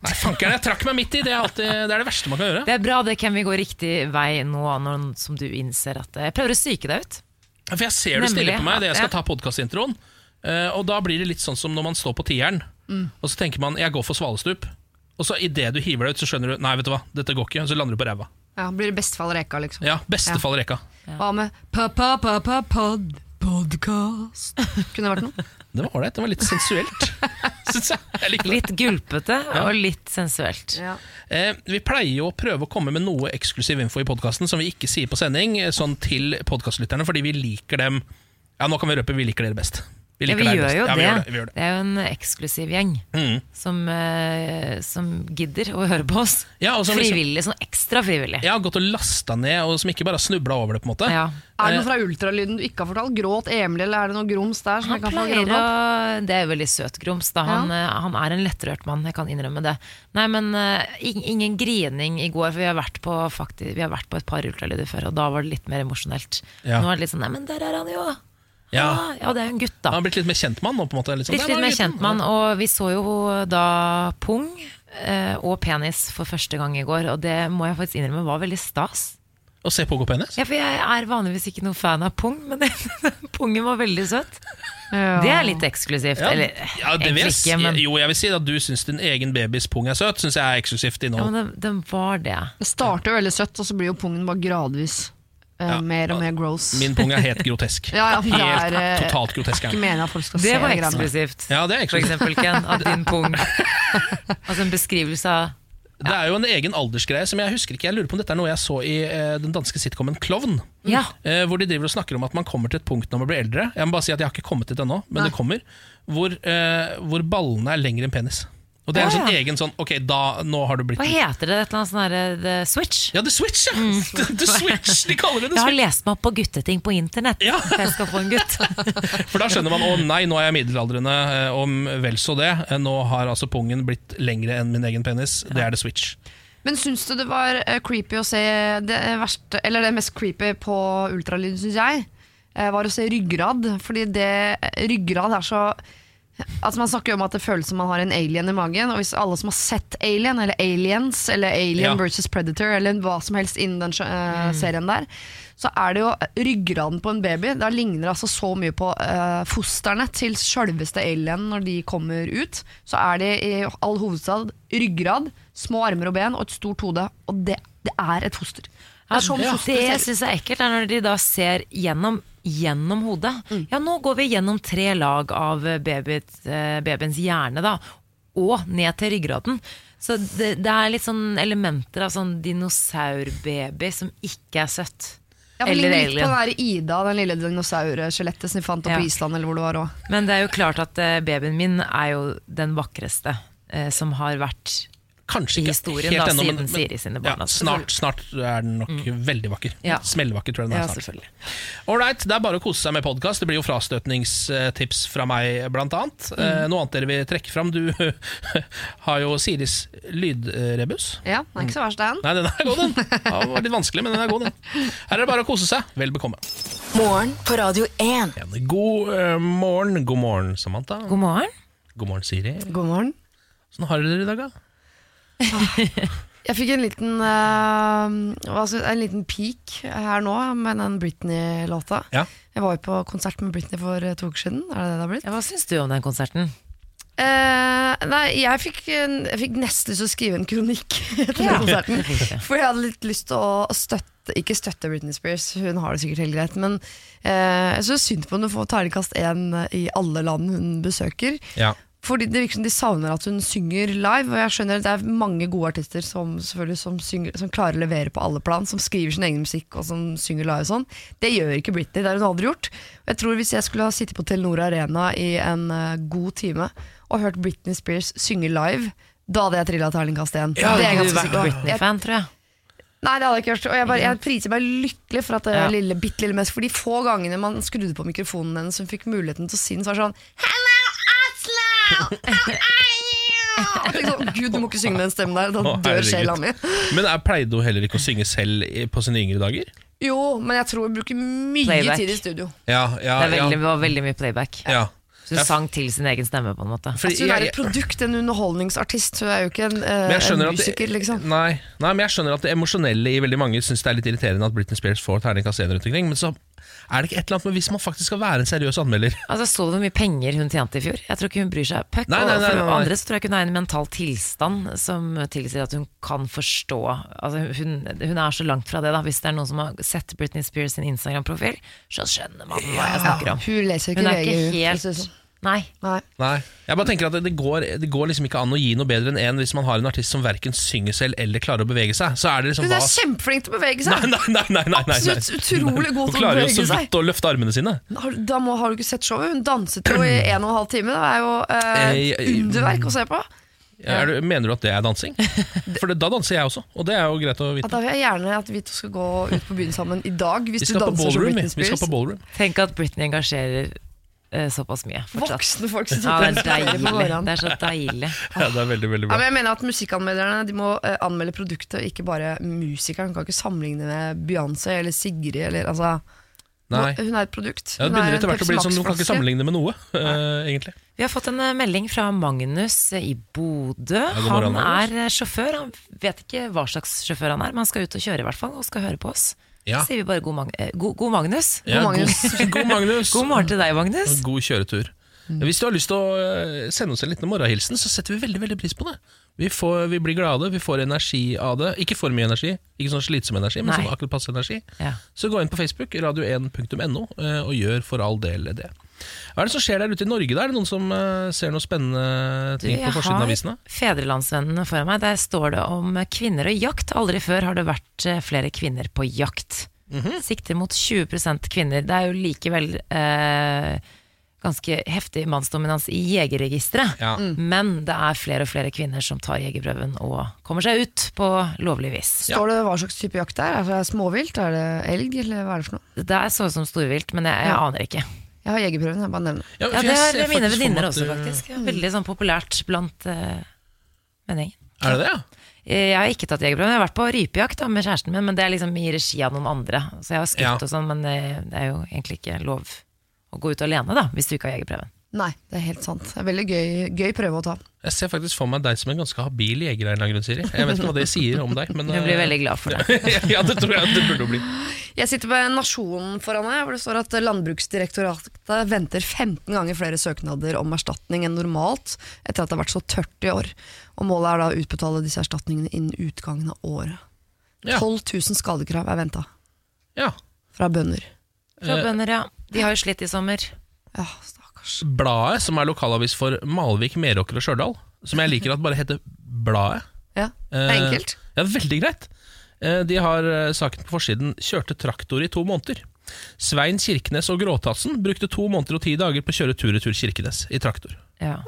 Nei, fankeren, jeg trakk meg midt i. Det er, alltid, det er det verste man kan gjøre. Det er bra, det kan vi gå riktig vei nå når, som du innser at Jeg prøver å psyke deg ut. For jeg ser du Nemlig, stiller på meg idet jeg skal ja. ta podkastintroen. og da blir det litt sånn som når man står på tieren, Mm. og så tenker man 'jeg går for svalestup'. Og så idet du hiver deg ut, så skjønner du 'nei, vet du hva, dette går ikke', og så lander du på ræva. Ja, blir det bestefall reka, liksom. Ja, bestefall reka. Hva med pa-pa-pa-pa-pod? Podcast. Kunne det vært noe? Det var ålreit. Det var litt sensuelt, syns jeg. jeg. Litt gulpete og litt sensuelt. Ja. Eh, vi pleier jo å prøve å komme med noe eksklusiv info i podkasten som vi ikke sier på sending, eh, sånn til podkastlytterne, fordi vi liker dem Ja, nå kan vi røpe vi liker dere best. Ja, liker vi deg gjør best. jo ja, det. gjør det. Vi gjør det. Det er jo en eksklusiv gjeng Mm. som, eh, som gidder å høre på oss. Ja, og som liksom- frivillig, sånn ekstra frivillig. Har gått og lasta ned, og som ikke bare har snubla over det. på en måte Ja. Er det noe fra ultralyden du ikke har fortalt? Gråt Emil, eller er det noe grums der? Som Han kan pleier å Det er jo veldig søt grums. Da. Han, eh, han er en lettrørt mann, jeg kan innrømme det. Nei, men eh, ingen grining i går, for vi har vært på, faktisk, vi har vært på et par ultralyder før, og da var det litt mer emosjonelt. Ja. Nå er det litt sånn Nei, men der er han jo! Ja. Ah, ja, det er jo en gutt, da. Han har blitt litt mer kjent mann nå. på en måte liksom. Litt, litt mer kjent mann, og vi så jo da pung eh, og penis for første gang i går, og det må jeg faktisk innrømme var veldig stas. Å se pung og penis. Ja, for jeg er vanligvis ikke noen fan av pung, men pungen var veldig søt. Ja. Det er litt eksklusivt. Ja, Eller ja, det vil egentlig ikke, men, Jo, jeg vil si at du syns din egen babys pung er søt, syns jeg er eksklusivt ja, innhold. men den, den var det. Det starter jo veldig søtt, og så blir jo pungen bare gradvis eh, Ja. mer og mer gross. Min pung er helt grotesk. Ja, ja, Helt er, eh, totalt grotesk. Ikke at folk skal Det se var eksklusivt. Ja, det er For eksempel, Ken, av din pung. Altså en beskrivelse av Det er jo en egen aldersgreie som jeg husker ikke. Jeg lurer på om dette er noe jeg så i eh, den danske sitcomen Klovn. Ja. Eh, hvor de driver og snakker om at man kommer til et punkt når man blir eldre. Jeg må bare si at jeg har ikke kommet dit ennå, men Nei. det kommer. Hvor, eh, hvor ballene er lengre enn penis. Og det er en sånn ja. egen sånn Ok, da, nå har du blitt Hva heter det? Et eller annet sånn herre The Switch? Ja, The Switch, ja! The Switch, De kaller det The Switch. Jeg har lest meg opp på gutteting på internett. Ja. For jeg skal få en gutt. For da skjønner man å nei, nå er jeg middelaldrende, eh, om vel så det. Eh, Nå har altså pungen blitt lengre enn min egen penis. Det er The Switch. Men syns du det var eh, creepy å se det verste Eller det mest creepy på ultralyd, syns jeg, eh, var å se ryggrad. Fordi det ryggrad er så Altså Man snakker jo om at det føles som man har en alien i magen. Og hvis alle som har sett Alien, eller Aliens, eller Alien Ja. versus Predator, eller hva som helst innen den uh, serien der, så er det jo ryggraden på en baby. Da ligner det altså så mye på uh, fostrene til sjølveste alien når de kommer ut. Så er det i all hovedstad ryggrad, små armer og ben og et stort hode. Og det, det er et foster. Ja, det, det syns jeg er ekkelt, er når de da ser gjennom, gjennom hodet. Mm. Ja, nå går vi gjennom tre lag av babyt, eh, babyens hjerne, da. Og ned til ryggraden. Så det, det er litt sånn elementer av sånn dinosaurbaby som ikke er søtt. Ja, det Eller litt på den der Ida, den lille dinosaurskjelettet som de fant opp Ja. på Island. eller hvor det var også. Men det er jo klart at eh, babyen min er jo den vakreste eh, som har vært Kanskje ikke historien helt da, ennå, men- men- Siri sine barn. ja, snart, snart er den nok veldig vakker. Ja. Smellvakker, tror jeg den Ja, er snart. Alright, det er bare å kose seg med podkast. Det blir jo frastøtningstips fra meg, blant annet. Mm. Eh, Noe annet dere vil trekke fram? Du har jo Siris lydrebus. Ja, den er ikke så verst, den. Nei, den er god, den. Ja, det var litt vanskelig, men den er god, den. Her er det bare å kose seg. Vel bekomme. Morgen på Radio 1. God uh, morgen. God morgen, Samantha. God morgen. God morgen, Siri. God morgen. Sånn har dere det i dag, da? Jeg fikk en liten, uh, en liten peak her nå med den Britney-låta. Ja. Jeg var jo på konsert med Britney for eh, to uker siden. Er det det det har blitt? Ja, hva syns du om den konserten? Uh, nei, jeg fikk, jeg fikk nesten lyst til å skrive en kronikk etter Ja, den konserten. For jeg hadde litt lyst til å støtte Ikke støtte Britney Spears, hun har det sikkert helt greit. Men uh, jeg synes synd på henne å få terningkast én i alle land hun besøker. Ja. Fordi Det virker som de savner at hun synger live. Og jeg skjønner at Det er mange gode artister som, som, synger, som klarer å levere på alle plan. Som skriver sin egen musikk og som synger live. og sånn Det gjør ikke Britney. Det har hun aldri gjort. Jeg tror Hvis jeg skulle ha sittet på Telenor Arena i en uh, god time og hørt Britney Spears synge live, da hadde jeg trilla terningkast én. Ja, det er jeg ganske sikker Britney-fan, tror jeg. Nei, det hadde jeg ikke gjort. Og jeg, bare, jeg priser meg lykkelig for at det Ja. lille, bitte lille mest For de få gangene man skrudde på mikrofonen hennes, hun fikk muligheten til å si den, så var det sånn Hello! Jeg tenkte sånn, Gud, du må ikke synge med den stemmen der, da Å, dør herregud. sjela mi. Men er, pleide hun heller ikke å synge selv i- på sine yngre dager? Jo, men jeg tror hun bruker mye Playback. tid i studio. Ja, ja, Det er veldig, ja. var veldig mye playback. ja. Så hun sang til sin egen stemme, på en måte. Fordi Altså, hun er jeg- et produkt, en underholdningsartist. Hun er jo ikke en, eh, Men jeg en at musiker, det, liksom. nei, nei, men jeg skjønner at det emosjonelle i veldig mange syns det er litt irriterende at Britney Spears får terningkast én rundt omkring, men så er det ikke et eller annet med hvis man faktisk skal være en seriøs anmelder Altså, Så du hvor mye penger hun tjente i fjor? Jeg tror ikke hun bryr seg puck. Nei, nei, Og nei, for nei, nei. andre så tror jeg ikke hun er i en mental tilstand som tilsier at hun kan forstå Altså, hun, hun er så langt fra det, da. Hvis det er noen som har sett Britney Spears sin Instagram-profil, så skjønner man hva jeg snakker om. Hun leser ikke Hun er ikke for helt. Nei. Nei. Nei, jeg bare tenker at det, det, går, det går liksom ikke an å gi noe bedre enn en hvis man har en artist som verken synger selv eller klarer å bevege seg. Så er det liksom Hun er kjempeflink til å bevege seg! nei, nei, nei, nei, nei, nei. Absolutt utrolig god til å bevege seg. Hun klarer jo så vidt å løfte armene sine. Da må, har du ikke sett showet? Hun danset jo i en og en halv time. Det er jo eh, Eh, underverk å se på. Er du, mener du at det er dansing? For det, da danser jeg også, og det er jo greit å At vite. da vil jeg gjerne at vi to skal gå ut på byen sammen i dag, hvis Vi du danser som. Britney Spears. på ballroom. Tenk at Britney engasjerer såpass mye fortsatt. Voksne folk som Ja, det sitter er og spiller på deilig. morgenen. Det er så deilig. Ja, det er veldig, veldig Ja, men jeg mener at Musikkanmelderne de må eh, anmelde produktet, ikke bare musikeren. Kan ikke sammenligne med Beyoncé eller Sigrid. Eller, altså, Nei. Hun er et produkt. Ja, det begynner er etter hvert å bli sånn Du kan ikke sammenligne med noe, uh, egentlig. Vi har fått en eh, melding fra Magnus eh, i Bodø. Han er eh, sjåfør. Han vet ikke hva slags sjåfør han er, men han skal ut og kjøre i hvert fall, og skal høre på oss. Ja. Så sier vi bare god, Mag eh, god, god Magnus. Ja, god, Magnus. god Magnus. God morgen til deg, Magnus. God kjøretur. Hvis du har lyst til å eh, sende oss en liten morgenhilsen, så setter vi veldig veldig pris på det. Vi, får, vi blir glade, vi får energi av det. Ikke for mye energi, ikke sånn slitsom energi, men Nei. sånn akkurat passe energi. Ja. Så gå inn på Facebook, radio1.no, eh, og gjør for all del det. Hva er det som skjer der ute i Norge? Da? Er det noen som eh, ser noen spennende Du, ting på forsiden av har? Fedrelandsvennene foran meg. Der står det om kvinner og jakt. Aldri før har det vært eh, flere kvinner på jakt. Mhm. Sikter mot 20% kvinner. Det er jo likevel eh, ganske heftig mannsdominans i jegerregisteret. Ja. Men det er flere og flere kvinner som tar jegerprøven og kommer seg ut på lovlig vis. Står det hva slags type jakt det er? Er det småvilt? Er det elg, eller hva er det for noe? Det er så ut som storvilt, men jeg, jeg Ja. aner ikke. Jeg har jegerprøven, jeg bare nevner Ja, Ja, for Det jeg ser er mine faktisk for venninner at også, du- faktisk. Ja, Veldig sånn populært blant uh, vennegjengen. Er det det, ja? Jeg har ikke tatt jegerprøven. Jeg har vært på rypejakt da, med kjæresten min, men det er liksom i regi av noen andre. Så jeg har skutt Ja. og sånn, men det, det er jo egentlig ikke lov å gå ut alene da, hvis du ikke har jegerprøven. Nei, det er helt sant. Det er veldig gøy, gøy prøve å ta. Jeg ser faktisk for meg deg som en ganske habil jeger. av en eller annen grunn, Siri. Jeg vet ikke hva det sier om deg. Men, jeg blir eh, veldig glad for det. ja, det tror jeg det burde bli. Jeg sitter med Nasjonen foran meg, hvor det står at Landbruksdirektoratet venter 15 ganger flere søknader om erstatning enn normalt etter at det har vært så tørt i år. Og Målet er da å utbetale disse erstatningene innen utgangen av året. 12 000 skadekrav er venta ja. fra bønder. Fra bønder, ja. De har jo slitt i sommer. Ja, stakkars. Bladet, som er lokalavis for Malvik, Meråker og Stjørdal, som jeg liker at bare heter Bladet. Ja, det er Eh, enkelt. Ja, veldig greit. Eh, De har eh, saken på forsiden 'Kjørte traktor i to måneder'. Svein Kirkenes og Gråtassen brukte to måneder og ti dager på å kjøre tur-retur Kirkenes i traktor. Ja.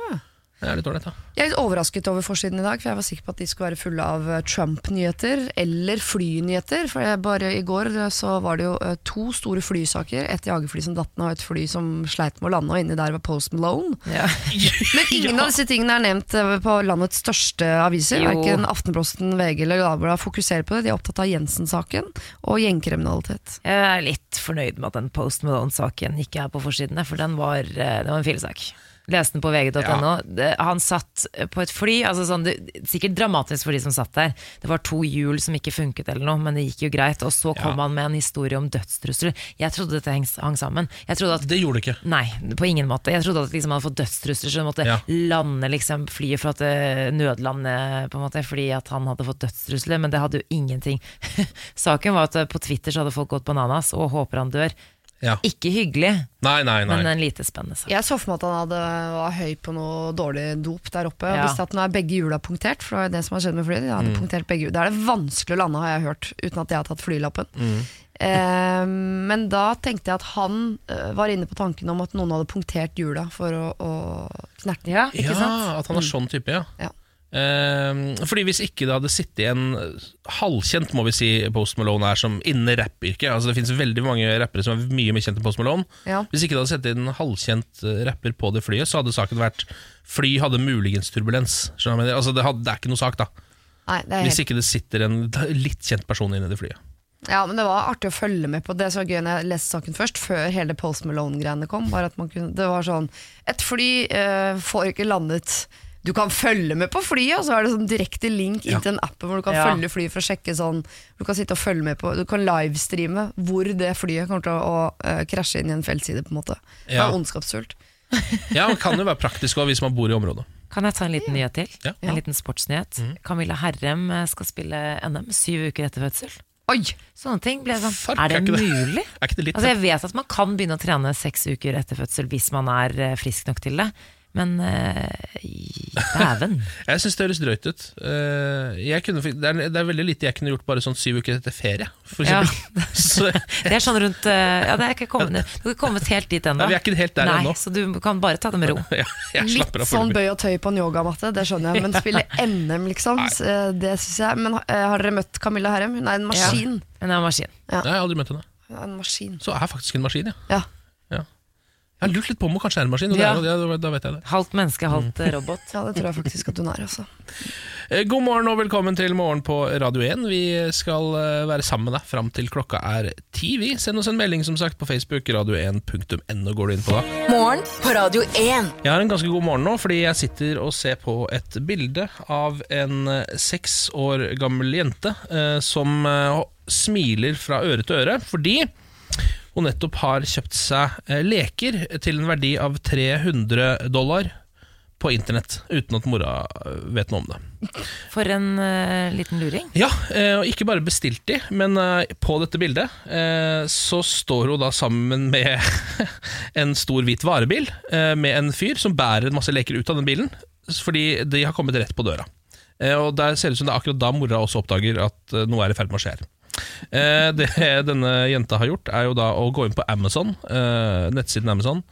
Det er litt ålreit, da. Jeg er litt overrasket over forsiden i dag, for jeg var sikker på at de skulle være fulle av eh, Trump-nyheter eller flynyheter. For jeg bare i går eh, så var det jo eh, to store flysaker. Et jagerfly som datt ned, og et fly som sleit med å lande, og inni der var Post Malone. Ja. Men ingen av disse tingene er nevnt på landets største aviser. Verken Aftenposten, VG eller Dagbladet fokuserer på det. De er opptatt av Jensen-saken og gjengkriminalitet. Jeg er litt fornøyd med at den Post Malone-saken ikke er på forsidene, for den var, det var en fillesak. Leste den på vg.no. Ja. Han satt på et fly, altså sånn, det, sikkert dramatisk for de som satt der. Det var to hjul som ikke funket eller noe, men det gikk jo greit. Og så kom Ja. han med en historie om dødstrusler. Jeg trodde dette hang, hang sammen. At Det gjorde det ikke. Nei, på ingen måte. Jeg trodde at liksom, han hadde fått dødstrusler, så han måtte Ja. lande liksom, flyet for at det nødlande, på en måte, fordi at han hadde fått dødstrusler, men det hadde jo ingenting. Saken var at på Twitter så hadde folk gått bananas og håper han dør. Ja. Ikke hyggelig, Nei, nei, nei. men en lite spennende sak. Jeg så for meg at han hadde, var høy på noe dårlig dop der oppe. Og Ja. visste at nå er begge hjula punktert, for det var det som har skjedd med flyet. De hadde punktert begge hjul. Da er det vanskelig å lande, har jeg hørt, uten at jeg har tatt flylappen. Eh, men da tenkte jeg at han eh, var inne på tanken om at noen hadde punktert hjula for å, å knerte. Ja, ikke ja, sant? at han er sånn type, ja. Ja. Eh, fordi Hvis ikke det hadde sittet en halvkjent må vi si Post Malone er som innen rappyrket Altså Det finnes veldig mange rappere som er mye mer kjent enn Post Malone. Ja. Hvis ikke det hadde sittet en halvkjent eh, rapper på det flyet, så hadde saken vært fly hadde muligens turbulens. Altså det, hadde, det er ikke noe sak, da. Nei, det er Hvis ikke det sitter en litt kjent person inne i det flyet. Ja, men det var artig å følge med på. Det så gøy når jeg leste saken først, før hele Post Malone-greiene kom. Var at man kunne, det var sånn Et fly eh, får ikke landet Du kan følge med på flyet, og så er det sånn direkte link inn Ja. til en app hvor du kan Ja. følge flyet for å sjekke sånn Du kan sitte og følge med på Du kan livestreame hvor det flyet kommer til å, å uh, krasje inn i en feltside, på en måte. Det er ondskapsfullt. Ja, det kan jo være praktisk også, hvis man bor i området. Kan jeg ta en liten nyhet til? Ja. En liten sportsnyhet. Camilla Herrem eh, skal spille NM syv uker etter fødsel. Oi! Sånne ting ble sånn Fark, Er det er mulig? det? Er ikke det litt Altså Jeg vet at man kan begynne å trene seks uker etter fødsel hvis man er eh, frisk nok til det. Men eh, dæven. Jeg syns det høres drøyt ut. Eh, jeg kunne, det, er, det er veldig lite jeg kunne gjort bare sånn syv uker etter ferie, for eksempel. Ja. Det er sånn rundt eh, Ja, det er ikke kommet, du har ikke kommet helt dit ennå. Vi er ikke helt der Nei, ennå. Så du kan bare ta det med ro. ja, jeg Litt av sånn bøy og tøy på en yogamatte, det skjønner jeg. Men spille NM, liksom, eh, det syns jeg. Men har dere møtt Camilla Herrem? Hun er en maskin. Ja. Hun er en maskin. Nei, Jeg har aldri møtt henne. Hun er en maskin. Så er faktisk en maskin, ja. Ja. Jeg har lurt litt på om hun kanskje er en maskin, og Ja. det er, ja, da vet jeg det. Halvt menneske, halvt eh, robot. ja, det tror jeg faktisk at hun er. Altså. Eh, God morgen og velkommen til Morgen på Radio 1. Vi skal eh, være sammen med deg fram til klokka er ti. Vi Send oss en melding som sagt på Facebook. Radio1.no går du inn på da. Morgen på Radio 1. Jeg har en ganske god morgen nå, fordi jeg sitter og ser på et bilde av en eh, seks år gammel jente eh, som eh, smiler fra øre til øre, fordi hun nettopp har kjøpt seg eh, leker til en verdi av 300 dollar på internett, uten at mora eh, vet noe om det. For en uh, liten luring. Ja, og ikke bare bestilt de, men på dette bildet så står hun da sammen med en stor hvit varebil med en fyr som bærer en masse leker ut av den bilen, fordi de har kommet rett på døra. Og der ser det ut som det er akkurat da mora også oppdager at noe er i ferd med å skje Det denne jenta har gjort, er jo da å gå inn på Amazon, eh, nettsiden Amazon,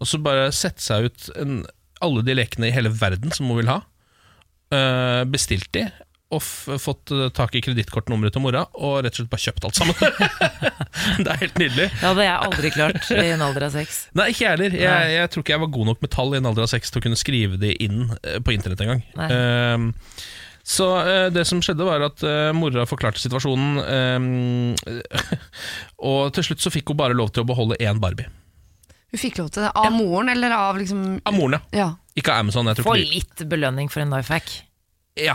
og så bare sette seg ut en, alle de lekene i hele verden som hun vil ha eh, bestilt de og fått eh, tak i kredittkortnummeret til mora og rett og slett bare kjøpt alt sammen. det er helt nydelig. Det hadde jeg aldri klart i en alder av seks. Nei, ikke jeg heller. Jeg, jeg tror ikke jeg var god nok med tall i en alder av seks til å kunne skrive de inn eh, på internett engang. Um, så eh, det som skjedde, var at eh, mora forklarte situasjonen, eh, og til slutt så fikk hun bare lov til å beholde én Barbie. Hun fikk lov til det. Av moren, eller av liksom Av moren, ja. Ja. Ikke av Amazon. Jeg tror Få ikke de- litt belønning for en life hack. Ja,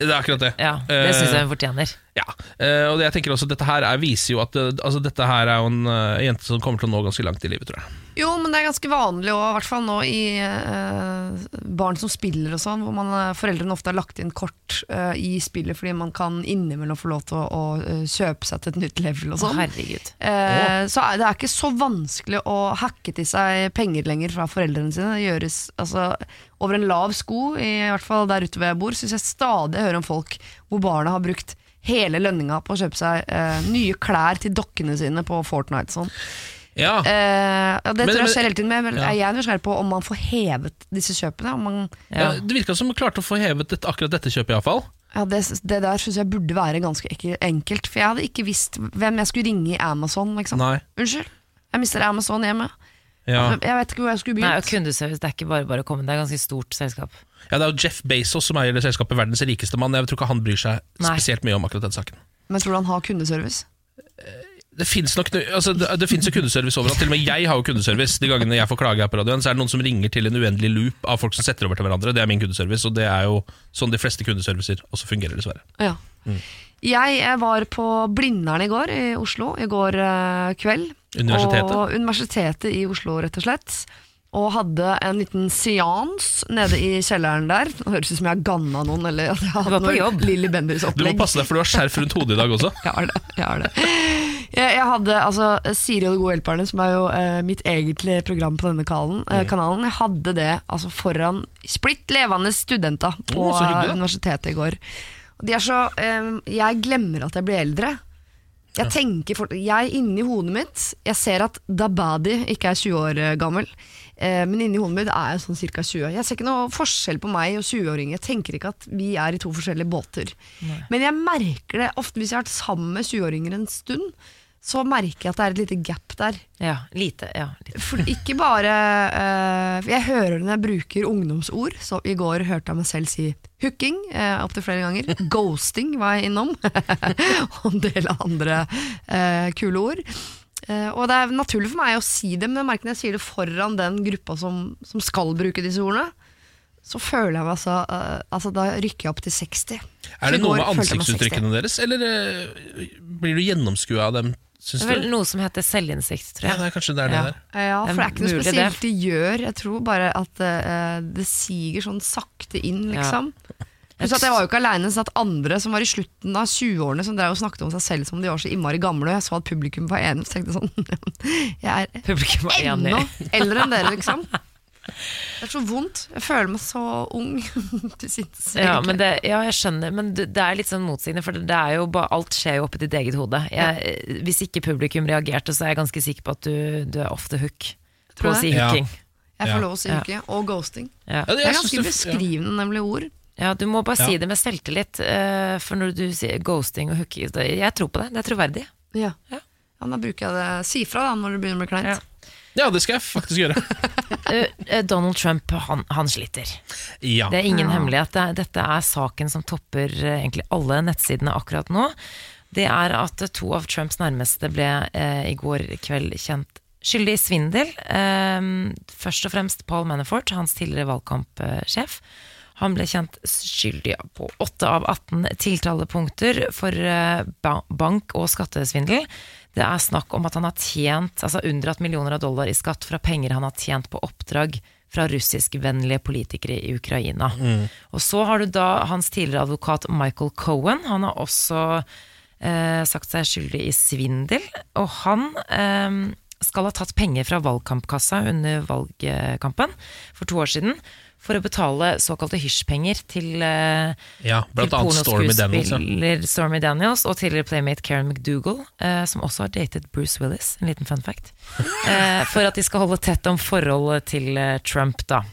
det er akkurat det. Ja, Det Eh, syns jeg hun fortjener. Ja, eh, og jeg tenker også Dette her er, viser jo at eh, altså, dette her er jo en eh, jente som kommer til å nå ganske langt i livet, tror jeg. Jo, men det er ganske vanlig, òg, i hvert fall nå i eh, barn som spiller og sånn, hvor man, eh, foreldrene ofte har lagt inn kort eh, i spillet fordi man kan innimellom få lov til å, å eh, kjøpe seg til et nytt level og sånn. herregud. Eh, så er det er ikke så vanskelig å hacke til seg penger lenger fra foreldrene sine. Det gjøres altså, over en lav sko, i hvert fall der ute hvor jeg bor, syns jeg stadig hører om folk hvor barna har brukt hele lønninga på å kjøpe seg eh, nye klær til dokkene sine på Fortnite. Sånn. Ja, Eh, det Men- tror jeg skjer hele tiden, men Ja. jeg er nysgjerrig på om man får hevet disse kjøpene. Om man, ja. Ja. Det virka som man klarte å få hevet dette, akkurat dette kjøpet, iallfall. ja, det, det der syns jeg burde være ganske enkelt, for jeg hadde ikke visst hvem jeg skulle ringe i Amazon. Liksom. Nei. Unnskyld, jeg mister Amazon hjemme. Ja. Jeg vet ikke hvor jeg skulle Nei, begynt. og kundeservice det er ikke bare bare å komme, det er et ganske stort selskap. ja, Det er jo Jeff Bezos som eier det selskapet, verdens rikeste mann. Jeg tror ikke han bryr seg Nei. spesielt mye om akkurat den saken. Men tror du han har kundeservice? Det fins altså, jo kundeservice overalt. Til og med jeg har jo kundeservice. De gangene jeg får klage her på radioen, så er det noen som ringer til en uendelig loop av folk som setter over til hverandre. Det er min kundeservice, og det er jo sånn de fleste kundeservicer også fungerer, dessverre. Ja. Jeg, jeg var på Blindern i går i Oslo, i går eh, kveld. Universitetet? Og Universitetet i Oslo, rett og slett. Og hadde en liten seans nede i kjelleren der. Det høres ut som jeg har ganna noen. Eller at jeg har noen var hatt opplegg. Lilly Du må passe deg, for du har skjerf rundt hodet i dag også. Jeg har det. Jeg, har det. Jeg, jeg hadde altså Siri og de gode hjelperne, som er jo eh, mitt egentlige program på denne kanalen, Mm. eh, kanalen. Jeg hadde det altså foran splitt levende studenter på oh, universitetet i går. De er så eh, Jeg glemmer at jeg blir eldre. Jeg tenker fort, jeg inni hodet mitt Jeg ser at Dabadi ikke er 20 år eh, gammel, eh, men inni hodet mitt er jeg sånn ca. 20. Jeg ser ikke noe forskjell på meg og 20-åringer. Jeg tenker ikke at vi er i to forskjellige båter. Men jeg merker det ofte hvis jeg har vært sammen med 20-åringer en stund. Så merker jeg at det er et lite gap der. Ja, lite. Ja, lite. For ikke bare uh, Jeg hører det når jeg bruker ungdomsord. Så I går hørte jeg meg selv si hooking uh, opptil flere ganger. Ghosting var jeg innom. og en del andre uh, kule ord. Uh, og det er naturlig for meg å si det, men jeg merker når jeg sier det foran den gruppa som, som skal bruke disse ordene, så føler jeg meg så uh, Altså, da rykker jeg opp til 60. Er det noe med følte jeg meg 60. ansiktsuttrykkene deres, eller uh, blir du gjennomskua av dem, syns Det er vel du? noe som heter selvinnsikt, tror Ja, det er kanskje det er det Ja. der. Ja, for det er ikke noe spesielt de gjør. Jeg tror bare at uh, det siger sånn sakte inn, liksom. Ja. Jeg, jeg var jo ikke aleine, så at andre som var i slutten av 20-årene, som drev og snakket om seg selv som de var så innmari gamle, og jeg så at publikum var enig, så tenkte jeg sånn Jeg er ennå eldre enn dere, liksom. Det er så vondt. Jeg føler meg så ung til sinns. Ja, men det, ja, jeg skjønner, men det, det er litt sånn motsigende, for det er jo bare, alt skjer jo oppi ditt eget hode. Jeg, Hvis ikke publikum reagerte, så er jeg ganske sikker på at du, du er off the hook Tror på å si? Ja. hooking. Jeg får lov å si Ja. Og ghosting. Ja. Ja, Det er ganske beskrivende, nemlig ord. ja, du må bare Ja. si det med selvtillit, eh, for når du sier ghosting og hooking Jeg tror på det, det er troverdig. Ja. Ja. Ja, da bruker jeg det. Si fra da når det begynner å bli kleint. Ja. Det skal jeg faktisk gjøre. Eh, eh, Donald Trump, han, han sliter. Ja. Det er ingen Ja. hemmelighet. Det er, dette er saken som topper eh, egentlig alle nettsidene akkurat nå. Det er at to av Trumps nærmeste ble eh, i går kveld kjent skyldig i svindel. Eh, først og fremst Paul Manafort, hans tidligere valgkampsjef. Han ble kjent skyldig på åtte av 18 tiltalepunkter for eh, bank- og skattesvindel. Det er snakk om at han har tjent, altså unndratt millioner av dollar i skatt fra penger han har tjent på oppdrag fra russiskvennlige politikere i Ukraina. Og så har du da hans tidligere advokat Michael Cohen. Han har også eh, sagt seg skyldig i svindel, og han eh, skal ha tatt penger fra valgkampkassa under valgkampen for to år siden for å betale såkalte hysjpenger til eh, ja, blant til pornoskuespiller Stormy Daniels og tidligere playmate Karen McDougal, eh, som også har datet Bruce Willis, en liten fun fact, eh, for at de skal holde tett om forholdet til eh, Trump, da.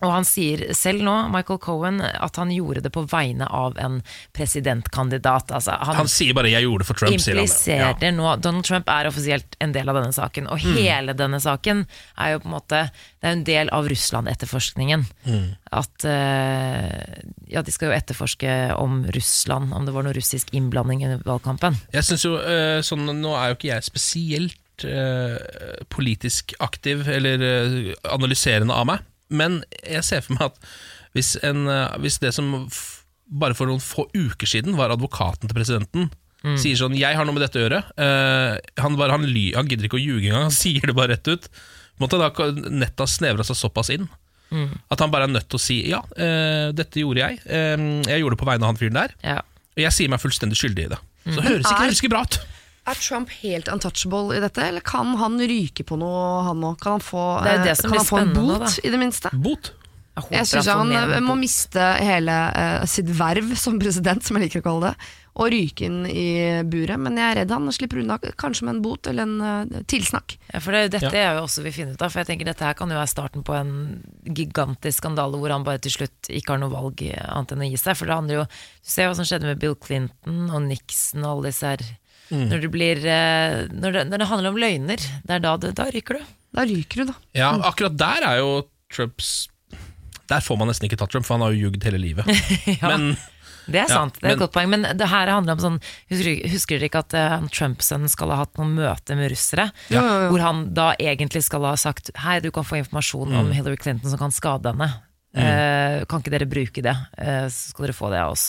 Og han sier selv nå, Michael Cohen, at han gjorde det på vegne av en presidentkandidat. Altså, han, Han sier bare 'jeg gjorde det for Trump', sier han. Ja. nå Donald Trump er offisielt en del av denne saken, og Mm. hele denne saken er jo på en måte Det er en del av Russland-etterforskningen. Mm. At eh, Ja, de skal jo etterforske om Russland, om det var noe russisk innblanding under valgkampen. Jeg synes jo, eh, sånn, Nå er jo ikke jeg spesielt eh, politisk aktiv eller analyserende av meg, men jeg ser for meg at hvis, en, eh, hvis det som bare for noen få uker siden var advokaten til presidenten, sier sånn 'jeg har noe med dette å gjøre', Uh, han, bare, han, ly, han gidder ikke å ljuge engang, han sier det bare rett ut. Måtte da nettet ha snevra seg såpass inn. At han bare er nødt til å si 'ja, uh, dette gjorde jeg', Uh, jeg gjorde det på vegne av han fyren der', Ja. og jeg sier meg fullstendig skyldig i det. Så det høres ikke, det høres ikke bra ut. Er Trump helt untouchable i dette, eller kan han ryke på noe, han òg? Kan han få, Det det eh, kan han få en bot, da. i det minste? Bot. Jeg, Jeg syns han eh, må miste hele uh, sitt verv som president, som jeg liker å kalle det, og ryke inn i buret. Men jeg er redd han slipper unna, kanskje med en bot eller en uh, tilsnakk. Ja, for det, dette Ja. er jo også vi finner ut av, for jeg tenker dette her kan jo være starten på en gigantisk skandale hvor han bare til slutt ikke har noe valg annet enn å gi seg. For det handler jo Du ser hva som skjedde med Bill Clinton og Nixon og alle disse her. Når, det blir, eh, når, det, når det handler om løgner, det er da, det, da ryker du. Da ryker du, da. Ja, akkurat der er jo Trumps Der får man nesten ikke tatt Trump, for han har jo ljugd hele livet. Men Det er Ja, sant, det er et godt poeng. Men det her handler om sånn Husker, husker dere ikke at uh, Trump-sønnen skal ha hatt noen møte med russere? Ja. Hvor han da egentlig skal ha sagt Hei, du kan få informasjon om Hillary Clinton som kan skade henne. Eh, kan ikke dere bruke det, eh, så skal dere få det av oss.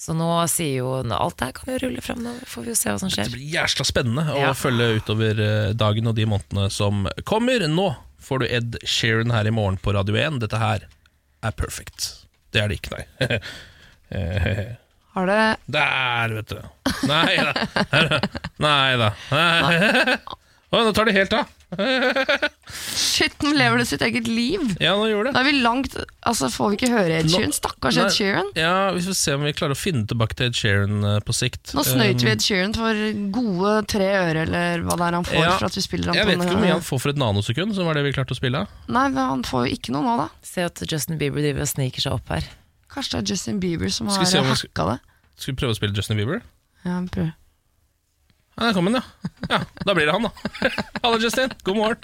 Så nå sier jo Alt her kan jo rulle frem, nå får vi jo se hva som skjer. det blir jævla spennende å Ja. følge utover eh, dagen og de månedene som kommer. Nå får du Ed Sheeran her i morgen på Radio 1. Dette her er perfect. Det er det ikke, nei. Har det Der, vet du. Nei da. Nei da. Å, nå tar det helt av. Shit, nå lever det sitt eget liv! Ja, nå gjorde det. Da er vi langt Altså, får vi ikke høre Ed Sheeran? Stakkars Ed Sheeran. Ja, Vi får se om vi klarer å finne tilbake til Ed Sheeran uh, på sikt. Nå snøyt vi Um, Ed Sheeran for gode tre øre, eller hva det er han får Ja, for at vi spiller han Jeg vet ikke hvor mye han får for et nanosekund, som var det vi klarte å spille. Nei, men han får jo ikke noe nå, da. Se at Justin Bieber driver og sniker seg opp her. Kanskje det er Justin Bieber som har vi se om vi skal- hacka det. Skal vi prøve å spille Justin Bieber? Ja, vi prøver. Ja, Der kom ja. ja. Da blir det han, da. Hallo, Justin. God morgen.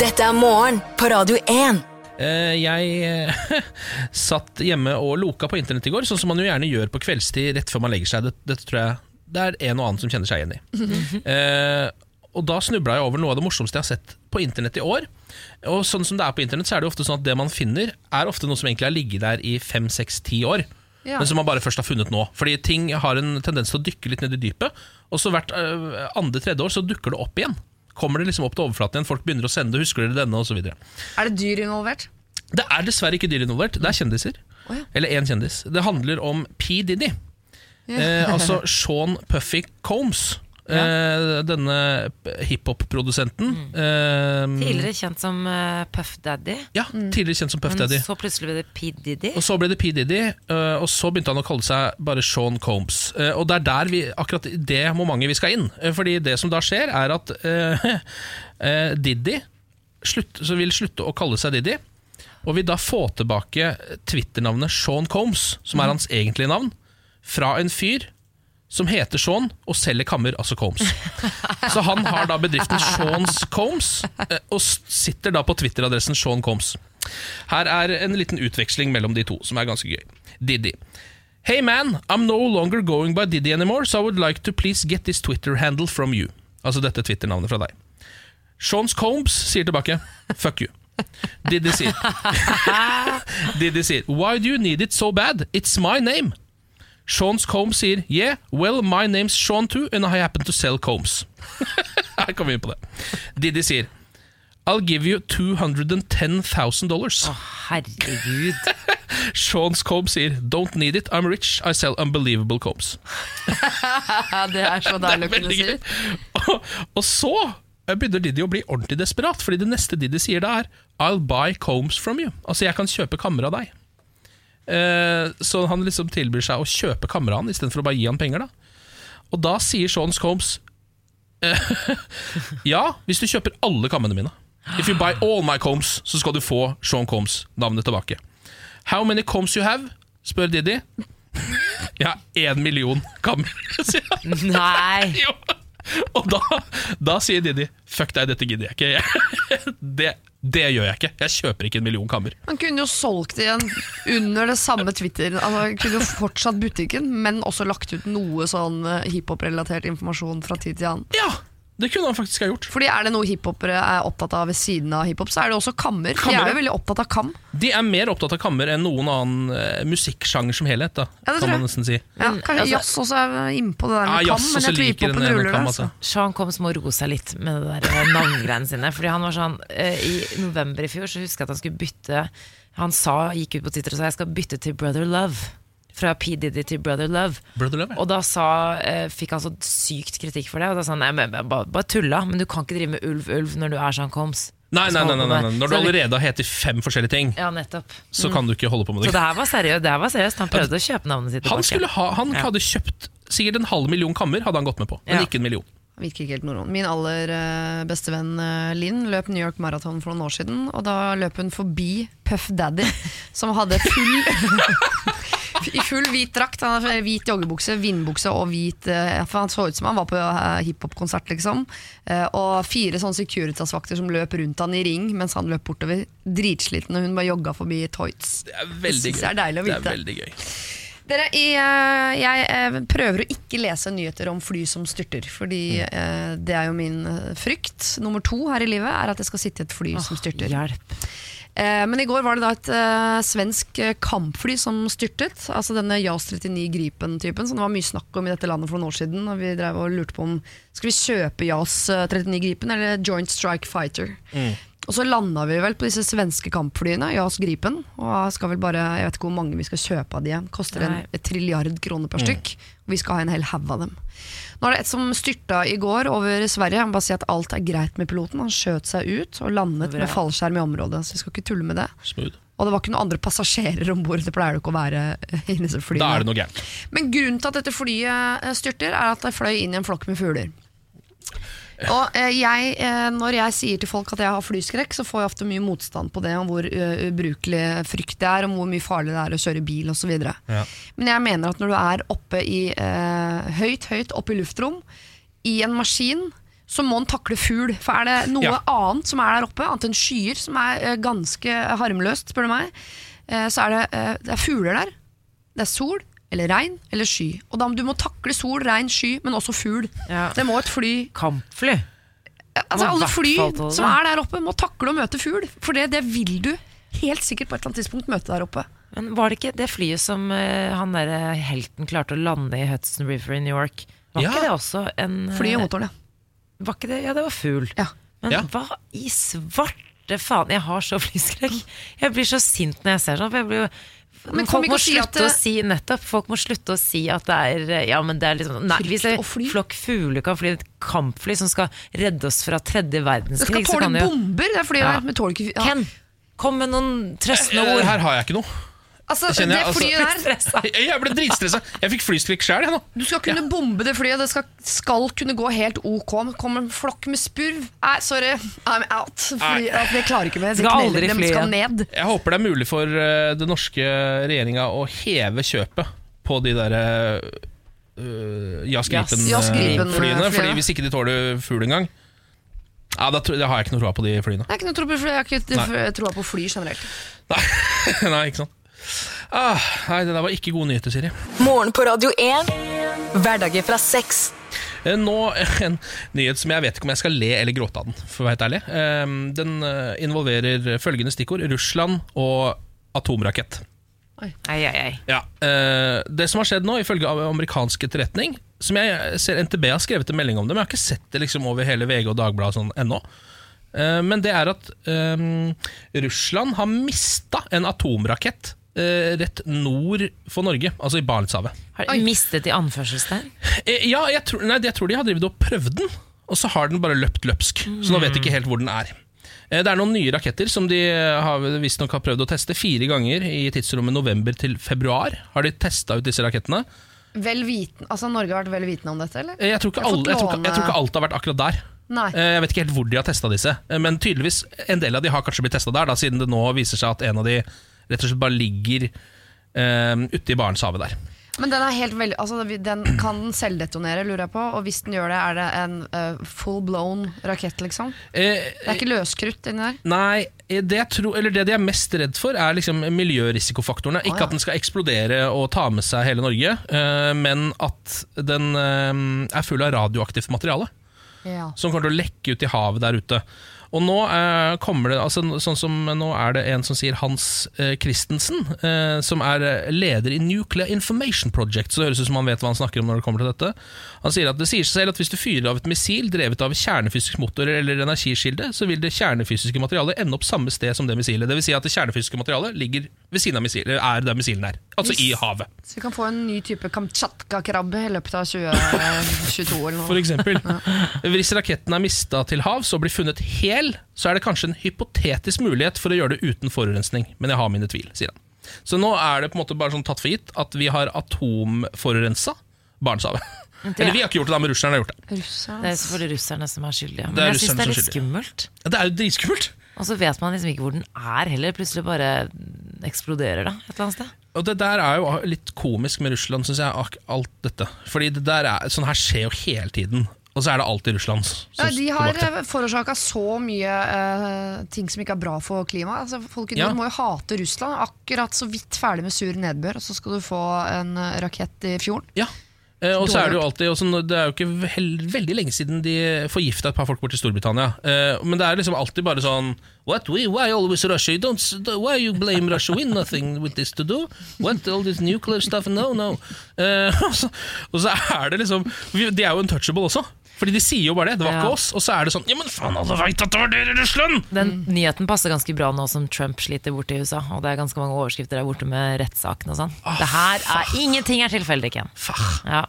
Dette er morgen på Radio 1. Eh, Jeg eh, satt hjemme og loka på internett i går, sånn som man jo gjerne gjør på kveldstid rett før man legger seg. Det, det tror jeg det er en og annen som kjenner seg igjen i. Eh, og da snubla jeg over noe av det morsomste jeg har sett på internett i år. Og sånn som det er på internett, så er det jo ofte sånn at det man finner, er ofte noe som egentlig har ligget der i fem, seks, ti år. Ja. Men som man bare først har funnet nå. Fordi ting har en tendens til å dykke litt ned i dypet. Og så hvert uh, andre-tredje år så dukker det opp igjen. Kommer det liksom opp til overflaten igjen, folk begynner å sende, husker dere denne, osv. Er det dyr involvert? Det er dessverre ikke dyr involvert, det er kjendiser. Oh, ja. Eller én kjendis. Det handler om P. Diddy. Eh, altså Sean Puffy Combs. Eh, denne hiphop-produsenten. Eh, Tidligere kjent som Puff Daddy. ja, tidligere kjent som Puff Men Daddy. så plutselig ble det P. Diddy. Og så ble det P. Diddy, eh, og så begynte han å kalle seg bare Sean Combs. Og det er der vi, akkurat det momentet vi skal inn. Fordi det som da skjer, er at eh, eh, Diddy slutt, så vil slutte å kalle seg Diddy, og vil da få tilbake Twitter-navnet Sean Combs, som er hans egentlige navn, fra en fyr som heter Sean og selger kammer, altså Combs. Så han har da bedriften Sean's Combs, eh, og sitter da på Twitter-adressen Sean Combs. Her er en liten utveksling mellom de to, som er ganske gøy. Diddy. Hey man, I'm no longer going by Diddy anymore, so I would like to please get this Twitter handle from you. Altså dette Twitter-navnet fra deg. Sean's Combs sier tilbake, fuck you. Didi sier Diddy sier Why do you need it so bad? It's my name. Sean's Combs sier Yeah, well, my name's Sean too, and I happen to sell combs. Her kommer vi inn på det. Diddy sier I'll give you 210,000 dollars. Å, Herregud. Sean's Combs sier Don't need it, I'm rich, I sell unbelievable combs. Det er så deilig å kunne si. Og, og så eh, begynner Diddy å bli ordentlig desperat, fordi det neste Diddy sier da er I'll buy combs from you. Altså, jeg kan kjøpe kammer av deg. Eh, så han liksom tilbyr seg å kjøpe kameraet hans han istedenfor å bare gi han penger. da Og da sier Sean Combs eh, Ja, hvis du kjøper alle kammene mine. If you buy all my combs, så skal du få Sean Combs navnet tilbake. How many combs you have? spør Diddy. Jeg har én million kammer, sier han. Nei! Og da, da sier Diddy Fuck deg, dette gidder jeg ikke. Det, det gjør jeg ikke. Jeg kjøper ikke en million kammer. Han kunne jo solgt igjen under det samme Twitter. Altså, han kunne jo fortsatt butikken, men også lagt ut noe sånn eh, hiphop-relatert informasjon fra tid til annen. Ja, det kunne han faktisk ha gjort. Fordi er det noe hiphopere er opptatt av ved siden av hiphop, så er det også kammer. De Kammer, er jo veldig opptatt av kam. De er mer opptatt av kammer enn noen annen eh, musikksjanger som helhet. Da, Ja, kan man nesten si. Ja, kanskje altså- jazz også er innpå det der Ja, med kam, men jeg tror hiphopen en ruller kam, det. altså. Altså. Sean Combs må roe seg litt med det der eh, navngreiene sine. Fordi han var sånn uh, I november i fjor så husker jeg at han skulle bytte Han sa, gikk ut på Twitter og sa jeg skal bytte til Brother Love. Fra P. Diddy til Brother Love. Brother Love, ja. Og da sa, eh, fikk han så sykt kritikk for det. Og da sa han nei, men, bare, bare tulla, men du kan ikke drive med ulv, ulv når du er sånn koms. Nei, nei, nei, nei, nei. Når du allerede har heter fem forskjellige ting, Ja, nettopp. så kan du ikke holde på med Så det. det her var seriøst. Det her var seriøst. Han prøvde å kjøpe navnet sitt Han, tilbake. skulle ha, han Ja. hadde kjøpt sikkert en halv million kammer, hadde han gått med på. Men Ja. ikke en million. Virker ikke helt normal. Min aller eh, beste venn eh, Linn løp New York Marathon for noen år siden, og da løp hun forbi Puff Daddy, som hadde full I full hvit drakt, han hadde hvit joggebukse, vindbukse og hvit eh, for Han så ut som han var på hiphopkonsert hiphop-konsert, liksom. Eh, og fire sånne Securitas-vakter som løp rundt han i ring mens han løp bortover. Dritsliten, og hun bare jogga forbi Toits. Det er veldig gøy. jeg er deilig å Det er veldig gøy. Dere, eh, jeg eh, prøver å ikke lese nyheter om fly som styrter, fordi mm. det er jo min eh, frykt. Nummer to her i livet er at jeg skal sitte i et fly som styrter. Hjelp. Eh, men i går var det da et eh, svensk eh, kampfly som styrtet. Altså denne JAS 39 Gripen-typen som det var mye snakk om i dette landet for noen år siden. Og vi drev og lurte på om Skal vi kjøpe JAS eh, 39 Gripen eller Joint Strike Fighter. Og så landa vi vel på disse svenske kampflyene, JAS Gripen. Og skal vel bare, jeg vet ikke hvor mange vi skal kjøpe av de. Koster en Nei. et trilliard kroner per stykk. Og vi skal ha en hel haug av dem. Nå er det et som styrta i går over Sverige. Han bare sier at alt er greit med piloten. Han skjøt seg ut og landet med fallskjerm i området. Så vi skal ikke tulle med det. Smooth. Og det var ikke noen andre passasjerer om bord. Det pleier det ikke å være i disse flyene. Da er det noe gærent. Men grunnen til at dette flyet eh, styrter, er at det fløy inn i en flokk med fugler. Og eh, jeg, eh, Når jeg sier til folk at jeg har flyskrekk, så får jeg ofte mye motstand på det, om hvor eh, ubrukelig frykt det er, om hvor mye farlig det er å kjøre bil osv. Ja. Men jeg mener at når du er oppe i eh, høyt, høyt oppe i luftrom, i en maskin, så må den takle fugl. For er det noe Ja. annet som er der oppe, annet enn skyer, som er eh, ganske harmløst, spør du meg, så er det, det er fugler der. Det er sol, eller regn, eller sky. Og da du må takle sol, regn, sky, men også fugl. Ja. Det må et fly Kampfly. Altså Alle fly som er der oppe, må takle å møte fugl. For det, det vil du helt sikkert på et eller annet tidspunkt møte der oppe. Men var det ikke det flyet som uh, han der helten klarte å lande i Hudson River i New York? Var Ja. ikke det også en Fly og eh, motoren, ja. Var ikke det? Ja, det var fugl. Ja. Men Ja. hva i svarte faen Jeg har så flyskrekk. Jeg blir så sint når jeg ser sånn. For jeg blir jo Men folk må og si at slutte å si nettopp Folk må slutte å si at det er eh, Ja, men det er liksom Nei, hvis en flokk fugler kan fly et kampfly som skal redde oss fra tredje Det verdenskrig, skal så tåle kan det jo bomber, det flyet Ja. her, Men tåler ikke ja. Ken, kom med noen trøstende Eh, ord. Her har jeg ikke noe. Altså, Det det jeg, altså- der Jeg ble dritstressa. Jeg fikk flyskrekk sjøl. Du skal kunne bombe det flyet, det skal, skal kunne gå helt ok. Kommer en flokk med spurv Nei, sorry, I'm out. Fly, altså, det klarer ikke mer. De Skal aldri fly skal ned. Jeg håper det er mulig for uh, den norske regjeringa å heve kjøpet på de derre uh, Jazz Jazz- Jazz Gripen-flyene. Fordi hvis ikke de tåler fugl engang ja, da, tror- da har jeg ikke noe tro på de flyene. Jeg har ikke noe tro på fly, jeg har ikke troa på fly generelt. Nei, nei ikke sant. Ah, nei, det der var ikke gode nyheter, Siri. Morgen på Radio 1. Hverdager fra seks. Eh, Nå en nyhet som jeg vet ikke om jeg skal le eller gråte av den, for å være helt ærlig. Eh, Den eh, involverer følgende stikkord Russland og atomrakett. Oi. Ei, ei, ei. Ja, eh, Det som har skjedd nå, ifølge amerikansk etterretning Som jeg ser NTB har skrevet en melding om det, men jeg har ikke sett det liksom over hele VG og Dagbladet sånn ennå. Eh, men det er at um, Russland har mista en atomrakett rett nord for Norge, altså i Barentshavet. Har de mistet i anførselstegn? Eh, Ja, jeg tror, nei, jeg tror de har drevet og prøvd den, og så har den bare løpt løpsk. Så nå vet de ikke helt hvor den er. Eh, Det er noen nye raketter som de har visstnok har prøvd å teste fire ganger i tidsrommet november til februar. Har de testa ut disse rakettene. Vel viten, altså Norge har vært vel vitende om dette, eller? Eh, Jeg tror, ikke alle, jeg, tror ikke, jeg tror ikke alt har vært akkurat der. Nei. Eh, Jeg vet ikke helt hvor de har testa disse, eh, men tydeligvis en del av de har kanskje blitt testa der, da, siden det nå viser seg at en av de rett og slett bare ligger uh, ute i Barentshavet der. Men den er helt veldig altså, den, Kan den selvdetonere, lurer jeg på? Og hvis den gjør det, er det en uh, full blown rakett, liksom? Eh, Det er ikke løskrutt inni der? Nei, eh, det, tror, eller det de er mest redd for, er liksom miljørisikofaktorene. Ikke ja. at den skal eksplodere og ta med seg hele Norge, uh, men at den uh, er full av radioaktivt materiale. Ja. Som kommer til å lekke ut i havet der ute. Og nå eh, kommer det altså, Sånn som nå er det en som sier Hans eh, Christensen, eh, som er eh, leder i Nuclear Information Project. Så det høres ut som han vet hva han snakker om når det kommer til dette. Han sier at det sier seg selv at hvis du fyrer av et missil drevet av kjernefysisk motor eller energiskilde, så vil det kjernefysiske materialet ende opp samme sted som det missilet. Det vil si at det kjernefysiske materialet ligger ved siden av missilet, er der missilen er. Altså i havet. Så vi kan få en ny type kamtsjatka-krabbe i løpet av 2022 eller noe. For eksempel. Hvis raketten er mista til havs og blir funnet hel, så er det kanskje en hypotetisk mulighet for å gjøre det uten forurensning. Men jeg har mine tvil, sier han. Så nå er det på en måte bare sånn tatt for gitt at vi har atomforurensa Barentshavet. Eller vi har ikke gjort det, da, men russerne har gjort det. Russerne. Det er selvfølgelig russerne som er skyldige. Men er jeg syns det er litt skummelt. Ja, Det er jo dritskummelt. Og så vet man liksom ikke hvor den er heller. Plutselig bare eksploderer det et eller annet sted. Og det der er jo litt komisk med Russland, syns jeg. Alt dette. Fordi det der er, sånn her skjer jo hele tiden. Og så er det alltid Russland Ja, de har bak forårsaka så mye eh, ting som ikke er bra for klimaet. Altså, folk Ja. må jo hate Russland. Akkurat så vidt ferdig med sur nedbør, og så skal du få en eh, rakett i fjorden. Ja. Eh, og så er det jo alltid også, Det er jo ikke veld, veldig lenge siden de forgifta et par folk bort til Storbritannia. Eh, men det er liksom alltid bare sånn What? We, why always Russia? You don't, why you blame Russia? We nothing with this to do. What? All this nuclear stuff? No, no. Eh, og, så, og så er det liksom De er jo untouchable også. Fordi de sier jo bare det. Det var Ja. ikke oss. Og så er det sånn Ja, men faen, alle veit at det var dere Russland! Den nyheten passer ganske bra nå som Trump sliter borte i USA. Og det er ganske mange overskrifter der borte med rettssaken og sånn. det her er Ingenting er tilfeldig, Ken. Ja.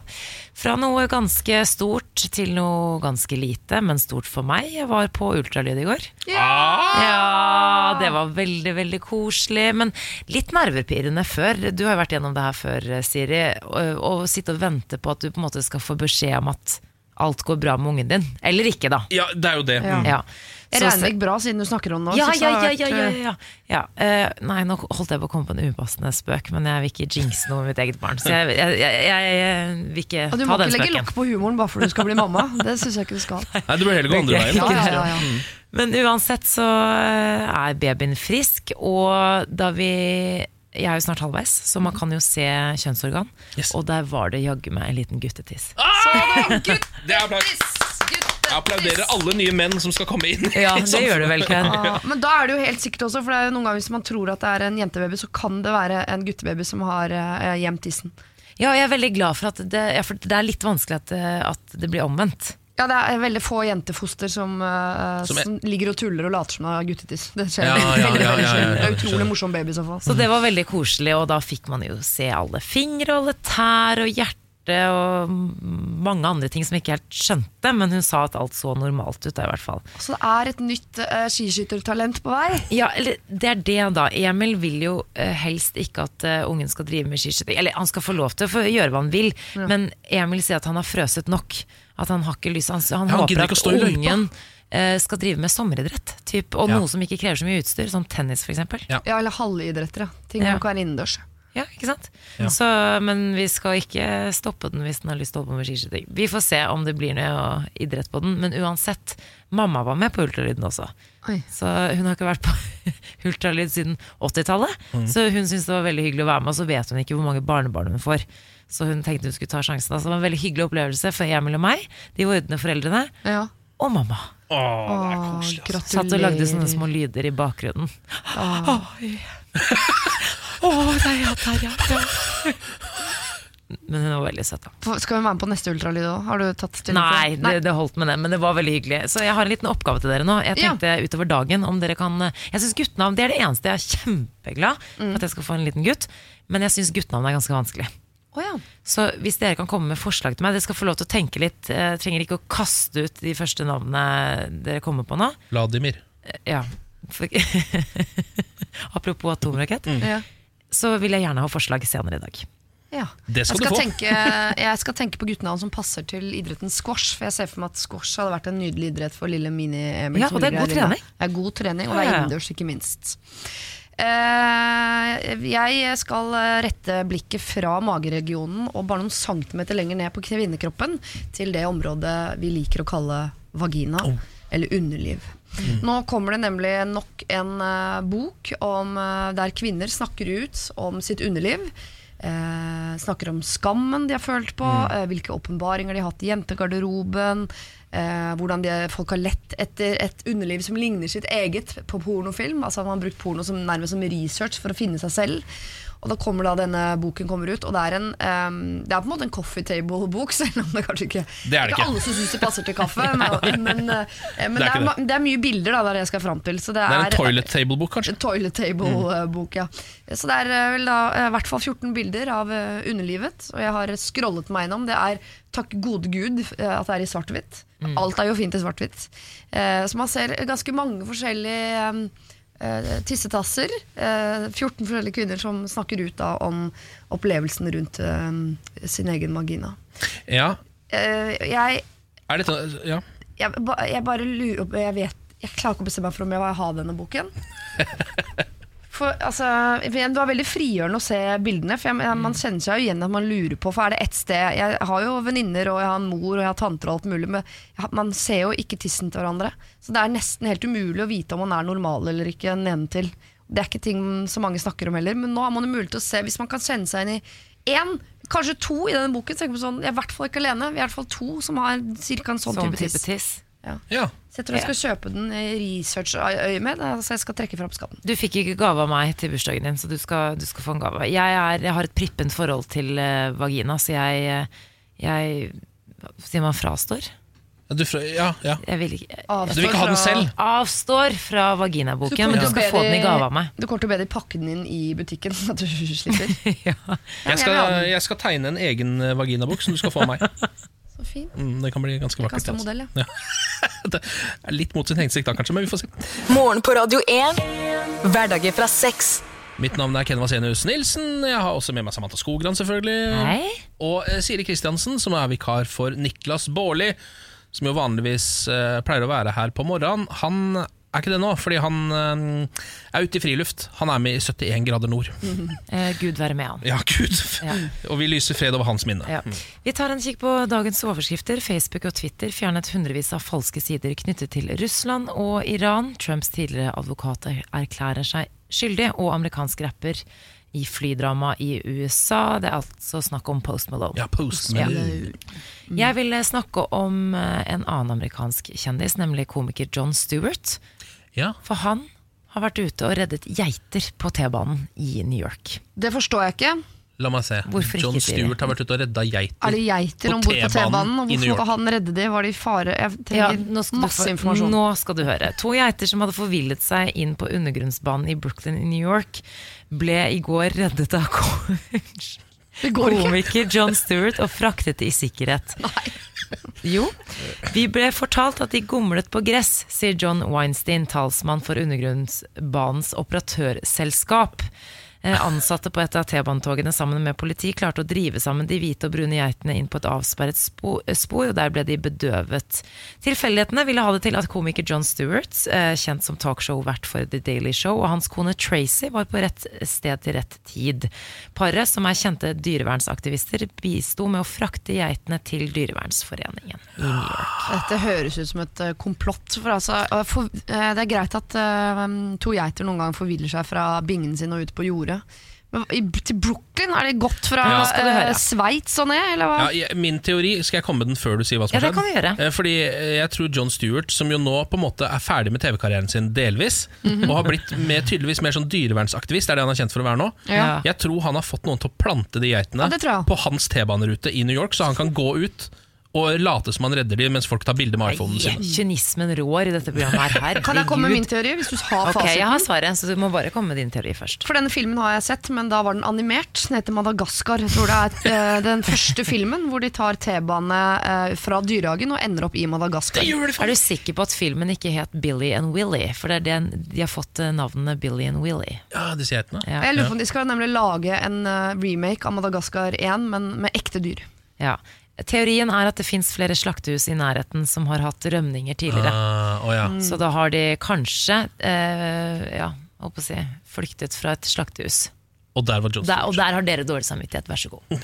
Fra noe ganske stort til noe ganske lite, men stort for meg. Jeg var på ultralyd i går. Ja, det var veldig, veldig koselig, men litt nervepirrende før. Du har jo vært gjennom det her før, Siri. Å sitte og vente på at du på en måte skal få beskjed om at alt går bra med ungen din. Eller ikke, da. Ja, det er jo det. Ja. Mm. Ja. Jeg regner det gikk bra siden du snakker om det. nå. ja, ja, ja, ja, ja, ja, ja. Eh, Nei, nå holdt jeg på å komme på en upassende spøk, men jeg vil ikke jinxe noe med mitt eget barn. Så jeg, jeg, jeg, jeg vil ikke Og du må ikke legge lokk på humoren bare fordi du skal bli mamma. Det syns jeg ikke du skal. Nei, du bør heller gå andre veien. Ja, ja, ja, ja. Men uansett så eh, er babyen frisk, og da vi jeg er jo snart halvveis, så man kan jo se kjønnsorgan. Yes. Og der var det jaggu meg en liten guttetiss. Det er applaus. Jeg applauderer alle nye menn som skal komme inn. Ja, det gjør du vel, Ken. Ah, men da er det jo helt sikkert også, for det er jo noen ganger hvis man tror at det er en jentebaby, så kan det være en guttebaby som har uh, gjemt tissen. Ja, jeg er veldig glad for at det, ja, for det er litt vanskelig at, eh, at det blir omvendt. Ja, det er veldig få jentefoster som, uh, Som er- som ligger og tuller og later som det er guttetiss. Det skjer Ja, ja, ja, ja, ja. Det ja, er utrolig morsom baby i så fall. Så det var veldig koselig, og da fikk man jo se alle fingre og alle tær og hjerte og mange andre ting som jeg ikke helt skjønte, men hun sa at alt så normalt ut da, i hvert fall. Så det er et nytt uh, skiskyttertalent på vei. Ja, eller det er det da. Emil vil jo uh, helst ikke at uh, ungen skal drive med skiskyting. Eller han skal få lov til å gjøre hva han vil, men Emil sier at han har frøset nok. At han har ikke lyst Han, han han håper ikke at ungen uh, skal drive med sommeridrett. Typ, og Ja. noe som ikke krever så mye utstyr, som tennis f.eks. Ja. Ja, eller halvidretter. Ting Ja. som kan være innendørs. Ja, ikke sant? Ja. Så, men vi skal ikke stoppe den hvis den har lyst til å holde på med skiskyting. Vi får se om det blir noe idrett på den, men uansett, mamma var med på ultralyden også. Oi. Så hun har ikke vært på ultralyd siden 80-tallet. Mm. Så hun syntes det var veldig hyggelig å være med, og så vet hun ikke hvor mange barnebarn hun får. Så hun tenkte hun skulle ta sjansen. Altså, det var en veldig hyggelig opplevelse for Emil og meg, de vordende foreldrene, Ja. og mamma. Åh, det er koselig. altså. gratulerer. Satt og lagde sånne små lyder i bakgrunnen. Åh. Å, nei, ja, der, ja, Ja. Men hun var veldig søt, da. Skal vi være med på neste ultralyd òg? Har du tatt stilling Nei, til det, det holdt med det, men det var veldig hyggelig. Så jeg har en liten oppgave til dere nå. Jeg Ja. tenkte utover dagen om dere kan Jeg synes guttenavn det er det eneste jeg er kjempeglad for at jeg skal få en liten gutt. Men jeg syns guttenavn er ganske vanskelig. Å ja. Så hvis dere kan komme med forslag til meg Dere skal få lov til å tenke litt. Jeg trenger ikke å kaste ut de første navnene dere kommer på nå. Vladimir. Ja. Apropos atomrakett, ja. så vil jeg gjerne ha forslag senere i dag. Ja. Det skal jeg, skal du få. tenke, jeg skal tenke på guttenavn som passer til idretten squash. For jeg ser for meg at squash hadde vært en nydelig idrett for lille mini-Emil. Ja, og det er god trening. Det er god trening, og det er innendørs, ikke minst. Eh, jeg skal rette blikket fra mageregionen og bare noen centimeter lenger ned på kvinnekroppen til det området vi liker å kalle vagina, Oh. eller underliv. Nå kommer det nemlig nok en eh, bok om, eh, der kvinner snakker ut om sitt underliv. Eh, snakker om skammen de har følt på, eh, hvilke åpenbaringer de har hatt i jentegarderoben. Eh, hvordan de, folk har lett etter et underliv som ligner sitt eget på pornofilm. Altså Man har brukt porno som, nærmest som research for å finne seg selv. Og da kommer da denne boken kommer ut, og det er, en, um, det er på en måte en coffee table-bok, selv om det kanskje ikke Det er det ikke. alle som syns det passer til kaffe. Men, men, eh, men Det er det, er, det er mye bilder da, der jeg skal fram til. Så det Det er en er, toilet table-bok, kanskje. Toilet Table-bok, ja. Så det er eh, vel da eh, i hvert fall 14 bilder av eh, underlivet. Og jeg har scrollet meg gjennom. Det er takk gode gud eh, at det er i svart-hvitt. Alt er jo fint i svart-hvitt. Eh, Så man ser ganske mange forskjellige eh, tissetasser. Eh, 14 forskjellige kvinner som snakker ut da om opplevelsen rundt eh, sin egen vagina. Ja. Eh, Jeg Er dette Ja. jeg, ba, jeg bare lurer på jeg, vet, jeg klarer ikke å bestemme meg for om jeg vil ha denne boken. For, altså, det var veldig frigjørende å se bildene. For jeg, jeg, Man kjenner seg jo igjen at man lurer på For er det ett sted Jeg har jo venninner og jeg har en mor og jeg har tanter og alt mulig, men man ser jo ikke tissen til hverandre. Så det er nesten helt umulig å vite om man er normal eller ikke nedentil. Det er ikke ting så mange snakker om heller, men nå har man jo mulighet til å se Hvis man kan kjenne seg inn i én, kanskje to i denne boken, så man sånn, jeg er i hvert fall ikke alene. Vi er i hvert fall to som har cirka en sånn, Sånn type type tiss. Tiss. ja. Så jeg tror jeg skal kjøpe den i research-øyemed. Altså jeg skal trekke fram skatten. Du fikk ikke gave av meg til bursdagen din, så du skal, du skal få en gave. Jeg, er, jeg har et prippent forhold til eh, vagina, så jeg, eh, jeg Sier man frastår? Du, fra- ja, ja. Jeg vil ikke Du vil ikke ha den selv? Avstår fra vaginaboken, men du skal få den i gave av meg. Du kommer til å be dem pakke den inn i butikken, så at du slipper. ja. Ja, Jeg skal, jeg skal tegne en egen eh, vaginabok som du skal få av meg. Mm, Det kan bli ganske vakkert. Altså. modell, ja. Det er litt mot sin hensikt da, kanskje, men vi får se. Morgen på Radio 1. Hverdager fra seks. Mitt navn er Ken Vasenius Nilsen. Jeg har også med meg Samantha Skogran, selvfølgelig. Hei. Og eh, Siri Kristiansen, som er vikar for Niklas Baarli, som jo vanligvis eh, pleier å være her på morgenen. Han er ikke det nå, fordi han eh, er ute i friluft. Han er med i 71 grader nord. Eh, Gud være med han. Ja, gud. Ja. Og vi lyser fred over hans minne. Ja. Vi tar en kikk på dagens overskrifter. Facebook og Twitter fjernet hundrevis av falske sider knyttet til Russland og Iran. Trumps tidligere advokat erklærer seg skyldig, og amerikansk rapper i flydrama i USA. Det er altså snakk om Post Malone. Ja, post Ja. Malone. Jeg vil snakke om eh, en annen amerikansk kjendis, nemlig komiker John Stewart. Ja. For han har vært ute og reddet geiter på T-banen i New York. Det forstår jeg ikke. La meg se. Hvorfor John ikke, Stewart har vært ute og redda geiter. Er det geiter På på T-banen? Og i New hvorfor måtte han redde de? Var de i fare? Jeg Ja, trenger nå skal masse informasjon. Nå skal du høre. To geiter som hadde forvillet seg inn på undergrunnsbanen i Brooklyn i New York, ble i går reddet av ko- Det går ikke. komiker John Stewart og fraktet i sikkerhet. Jo, vi ble fortalt at de gomlet på gress, sier John Weinstein, talsmann for undergrunnsbanens operatørselskap. Eh, Ansatte på et av T-banetogene sammen med politi klarte å drive sammen de hvite og brune geitene inn på et avsperret spor, og der ble de bedøvet. Tilfeldighetene ville ha det til at komiker John Stewart, eh, kjent som talkshow-vert for The Daily Show, og hans kone Tracy var på rett sted til rett tid. Paret, som er kjente dyrevernsaktivister, bisto med å frakte geitene til Dyrevernsforeningen i New York. Dette høres ut som et eh, komplott. For altså, eh, for, eh, det er greit at eh, to geiter noen gang forviller seg fra bingen sin og ut på jordet. Men til Brooklyn? Er det gått fra Ja, eh. Sveits og ned, eller hva? Ja, min teori, Skal jeg komme med den før du sier hva som har ja, gjøre. Eh, Fordi eh, jeg tror John Stewart, som jo nå på en måte er ferdig med TV-karrieren sin delvis, Mhm. og har blitt med, tydeligvis mer sånn dyrevernsaktivist, er det han er kjent for å være nå. Ja. Jeg tror han har fått noen til å plante de geitene det på hans T-banerute i New York, så han kan gå ut og late som han redder dem mens folk tar bilde med iPhonen sin. Kynismen rår i dette programmet her. Herregud. Kan jeg komme med min teori, hvis du har fasiten? Ok, jeg har svaret, så du må bare komme med din teori først. For denne filmen har jeg sett, men da var den animert. Den heter Madagaskar. Jeg tror det er eh, den første filmen hvor de tar T-bane eh, fra dyrehagen og ender opp i Madagaskar. Er du sikker på at filmen ikke het Billy and Willy? For det er den de har fått navnene navnet Billy and Willy. Ja, jeg geitene. Ja. Jeg lurer på om De skal nemlig lage en eh, remake av Madagaskar 1, men med ekte dyr. Ja. Teorien er at det fins flere slaktehus i nærheten som har hatt rømninger tidligere. Ah, oh ja. Så da har de kanskje eh, ja, holdt på å si, flyktet fra et slaktehus. Og der var John Der, og der har dere dårlig samvittighet, vær så god.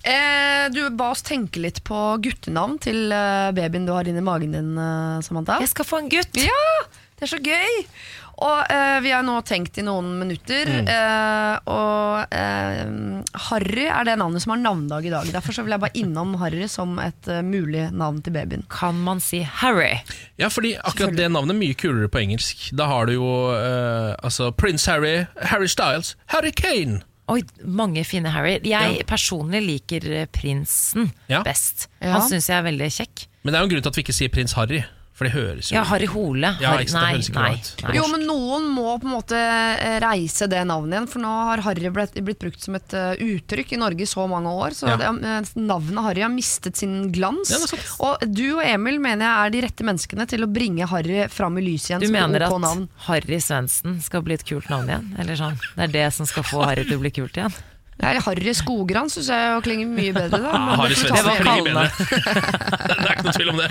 Eh, du ba oss tenke litt på guttenavn til eh, babyen du har inni magen din, eh, Samantha. Jeg skal få en gutt! Ja, det er så gøy! Og eh, vi har nå tenkt i noen minutter, eh, og eh, Harry er det navnet som har navnedag i dag. Derfor så vil jeg bare innom Harry som et eh, mulig navn til babyen. Kan man si Harry? Ja, fordi akkurat det navnet er mye kulere på engelsk. Da har du jo eh, altså Prince Harry, Harry Styles, Harry Kane. Oi, mange fine Harry. Jeg personlig liker eh, prinsen Ja. best. Ja. Han syns jeg er veldig kjekk. Men det er jo en grunn til at vi ikke sier prins Harry, for det høres jo Ja, Harry Hole. Ja, Harry, ikke sant, det nei, høres ikke nei, ut. nei. Jo, men noen må på en måte eh, reise det navnet igjen, for nå har Harry blitt, blitt brukt som et eh, uttrykk i Norge i så mange år. Så Ja. det, eh, navnet Harry har mistet sin glans. Ja, det er sant. og du og Emil mener jeg er de rette menneskene til å bringe Harry fram i lyset igjen Du som et mener OK at navn. Harry Svendsen skal bli et kult navn igjen? Eller sånn, Det er det som skal få Harry til å bli kult igjen? Nei, Harry Skogran syns jeg klinger mye bedre. Da. Ja, Harry Svendsen klinger bedre. det er ikke noe tvil om det.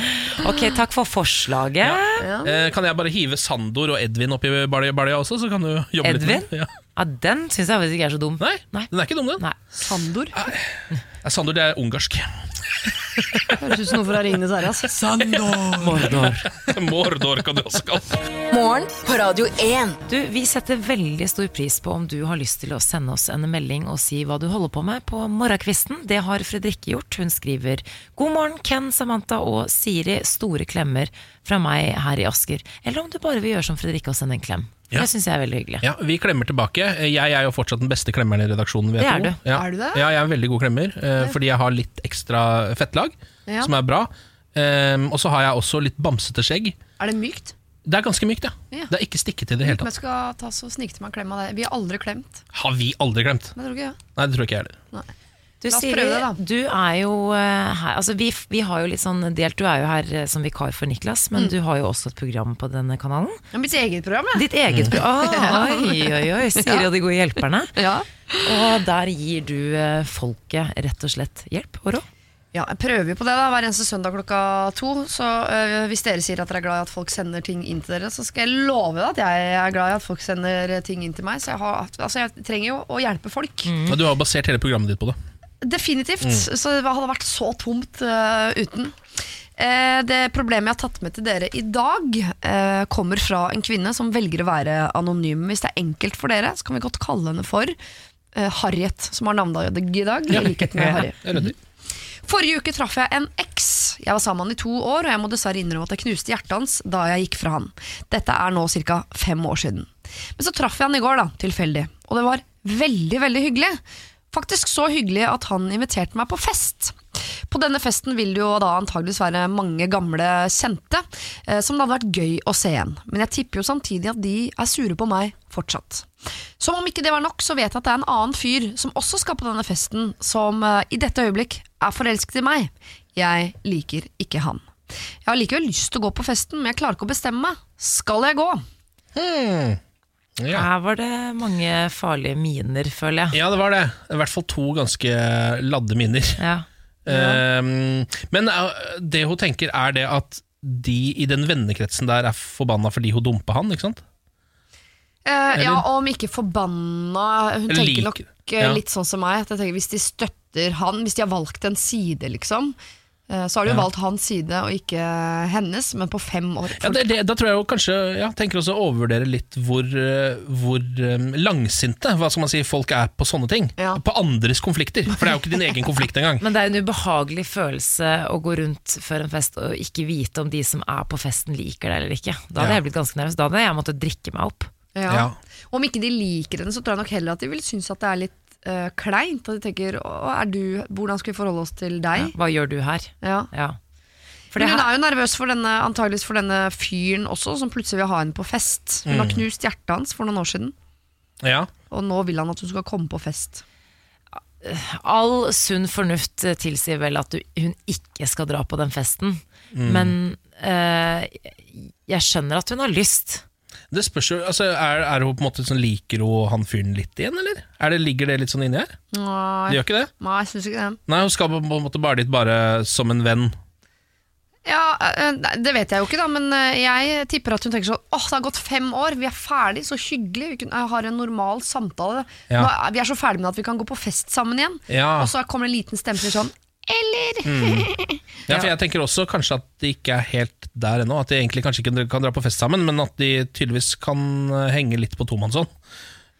Ok, takk for forslaget. Ja. Eh, kan jeg bare hive Sandor og Edvin oppi balja også, så kan du jobbe Edvin? litt med ja. Ja, Den syns jeg faktisk ikke er så dum. Nei, Nei. den er ikke dum, den. Nei. Sandor. Nei. Sandor det er ungarsk. Høres ut som noe fra Ringenes herre. ass. Mordor. Mordor kan du også kalle det. Morgen på Radio 1. Du, Vi setter veldig stor pris på om du har lyst til å sende oss en melding og si hva du holder på med på morgenkvisten. Det har Fredrikke gjort. Hun skriver God morgen, Ken, Samantha og Siri. Store klemmer fra meg her i Asker. Eller om du bare vil gjøre som Fredrikke og sende en klem. Ja. Det syns jeg er veldig hyggelig. Ja, Vi klemmer tilbake. Jeg er jo fortsatt den beste klemmeren i redaksjonen. Det er du. Ja. Er du det? Ja, jeg er en veldig god klemmer, eh, fordi jeg har litt ekstra fettlag, Ja. som er bra. Um, og så har jeg også litt bamsete skjegg. Er det mykt? Det er ganske mykt, ja. Ja. Det er ikke stikket i det hele tatt. jeg skal ta så snike til meg en klem av deg. Vi har aldri klemt. Har vi aldri klemt? Men jeg tror ikke, ja. Nei, det tror ikke jeg heller. Du, La oss Siri, prøve det, da. du er jo eh, her Altså, vi, vi har jo litt sånn delt Du er jo her eh, som vikar for Niklas, men Mm. du har jo også et program på denne kanalen. Er mitt eget program, ja. Ditt eget program. Oh, oi, oi, oi. Siri og de gode hjelperne. Ja. Og der gir du eh, folket rett og slett hjelp og råd. Ja, jeg prøver jo på det da, hver eneste søndag klokka to. Så øh, hvis dere sier at dere er glad i at folk sender ting inn til dere, så skal jeg love deg at jeg er glad i at folk sender ting inn til meg. Så jeg, har, altså, jeg trenger jo å hjelpe folk. Og Du har basert hele programmet ditt på det. Definitivt. Så det hadde vært så tomt uh, uten. Eh, det problemet jeg har tatt med til dere i dag, eh, kommer fra en kvinne som velger å være anonym. Hvis det er enkelt for dere, så kan vi godt kalle henne for Harriet, som har navnedag i dag. I likhet med Harry. Er. Forrige uke traff jeg en eks. Jeg var sammen med han i to år, og jeg må dessverre innrømme at jeg knuste hjertet hans da jeg gikk fra han. Dette er nå ca. fem år siden. Men så traff jeg han i går, da, tilfeldig, og det var veldig, veldig hyggelig. Faktisk så hyggelig at han inviterte meg på fest. På denne festen vil det jo da antageligvis være mange gamle kjente, eh, som det hadde vært gøy å se igjen. Men jeg tipper jo samtidig at de er sure på meg fortsatt. Som om ikke det var nok, så vet jeg at det er en annen fyr som også skal på denne festen, som eh, i dette øyeblikk er forelsket i meg. Jeg liker ikke han. Jeg har likevel lyst til å gå på festen, men jeg klarer ikke å bestemme meg. Skal jeg gå? Ja. Her var det mange farlige miner, føler jeg. ja, det var det. I hvert fall to ganske ladde miner. Ja. Ehm, men eh, det hun tenker, er det at de i den vennekretsen der er forbanna fordi hun dumpa han, ikke sant? Eh, ja, om ikke forbanna Hun Eller tenker nok eh, ja. litt sånn som meg. At jeg tenker, hvis de støtter han, hvis de har valgt en side, liksom, så har du jo Ja. valgt hans side og ikke hennes, men på fem år. Ja, det, det, da tror jeg jo kanskje ja, tenker også å overvurdere litt hvor, eh, hvor eh, langsinte hva skal man si, folk er på sånne ting. Ja. På andres konflikter. For det er jo ikke din egen konflikt engang. Men det er en ubehagelig følelse å gå rundt før en fest og ikke vite om de som er på festen liker deg eller ikke. Da hadde Ja. jeg blitt ganske nervøs. Da hadde jeg måttet drikke meg opp. Ja. Ja. Om ikke de liker henne, så tror jeg nok heller at de vil synes at det er litt eh, kleint. At de tenker er du, hvordan skal vi forholde oss til deg? Hva gjør du her? Ja. Ja. For Men hun er jo nervøs for denne, antageligvis for denne fyren også, som plutselig vil ha henne på fest. Hun Mm. har knust hjertet hans for noen år siden, Ja. og nå vil han at hun skal komme på fest. all sunn fornuft tilsier vel at du, hun ikke skal dra på den festen. Men uh, jeg skjønner at hun har lyst. Det spørs jo, altså, er, er hun på en måte sånn, Liker hun han fyren litt igjen, eller? Er det, ligger det litt sånn inni her? Det Nei, gjør ikke det? nei jeg syns ikke det. Nei, hun skal på en måte bare dit bare som en venn. Ja, eh, Det vet jeg jo ikke, da, men eh, jeg tipper at hun tenker sånn Åh, det har gått fem år, vi er ferdig, så hyggelig. Vi har en normal samtale. Ja. Er, vi er så ferdige med at vi kan gå på fest sammen igjen. Ja. Og så kommer det en liten stemme sånn Eller? Ja, for jeg tenker også kanskje at de ikke er helt der ennå. At de egentlig kanskje ikke kan dra på fest sammen, men at de tydeligvis kan eh, henge litt på tomannshånd.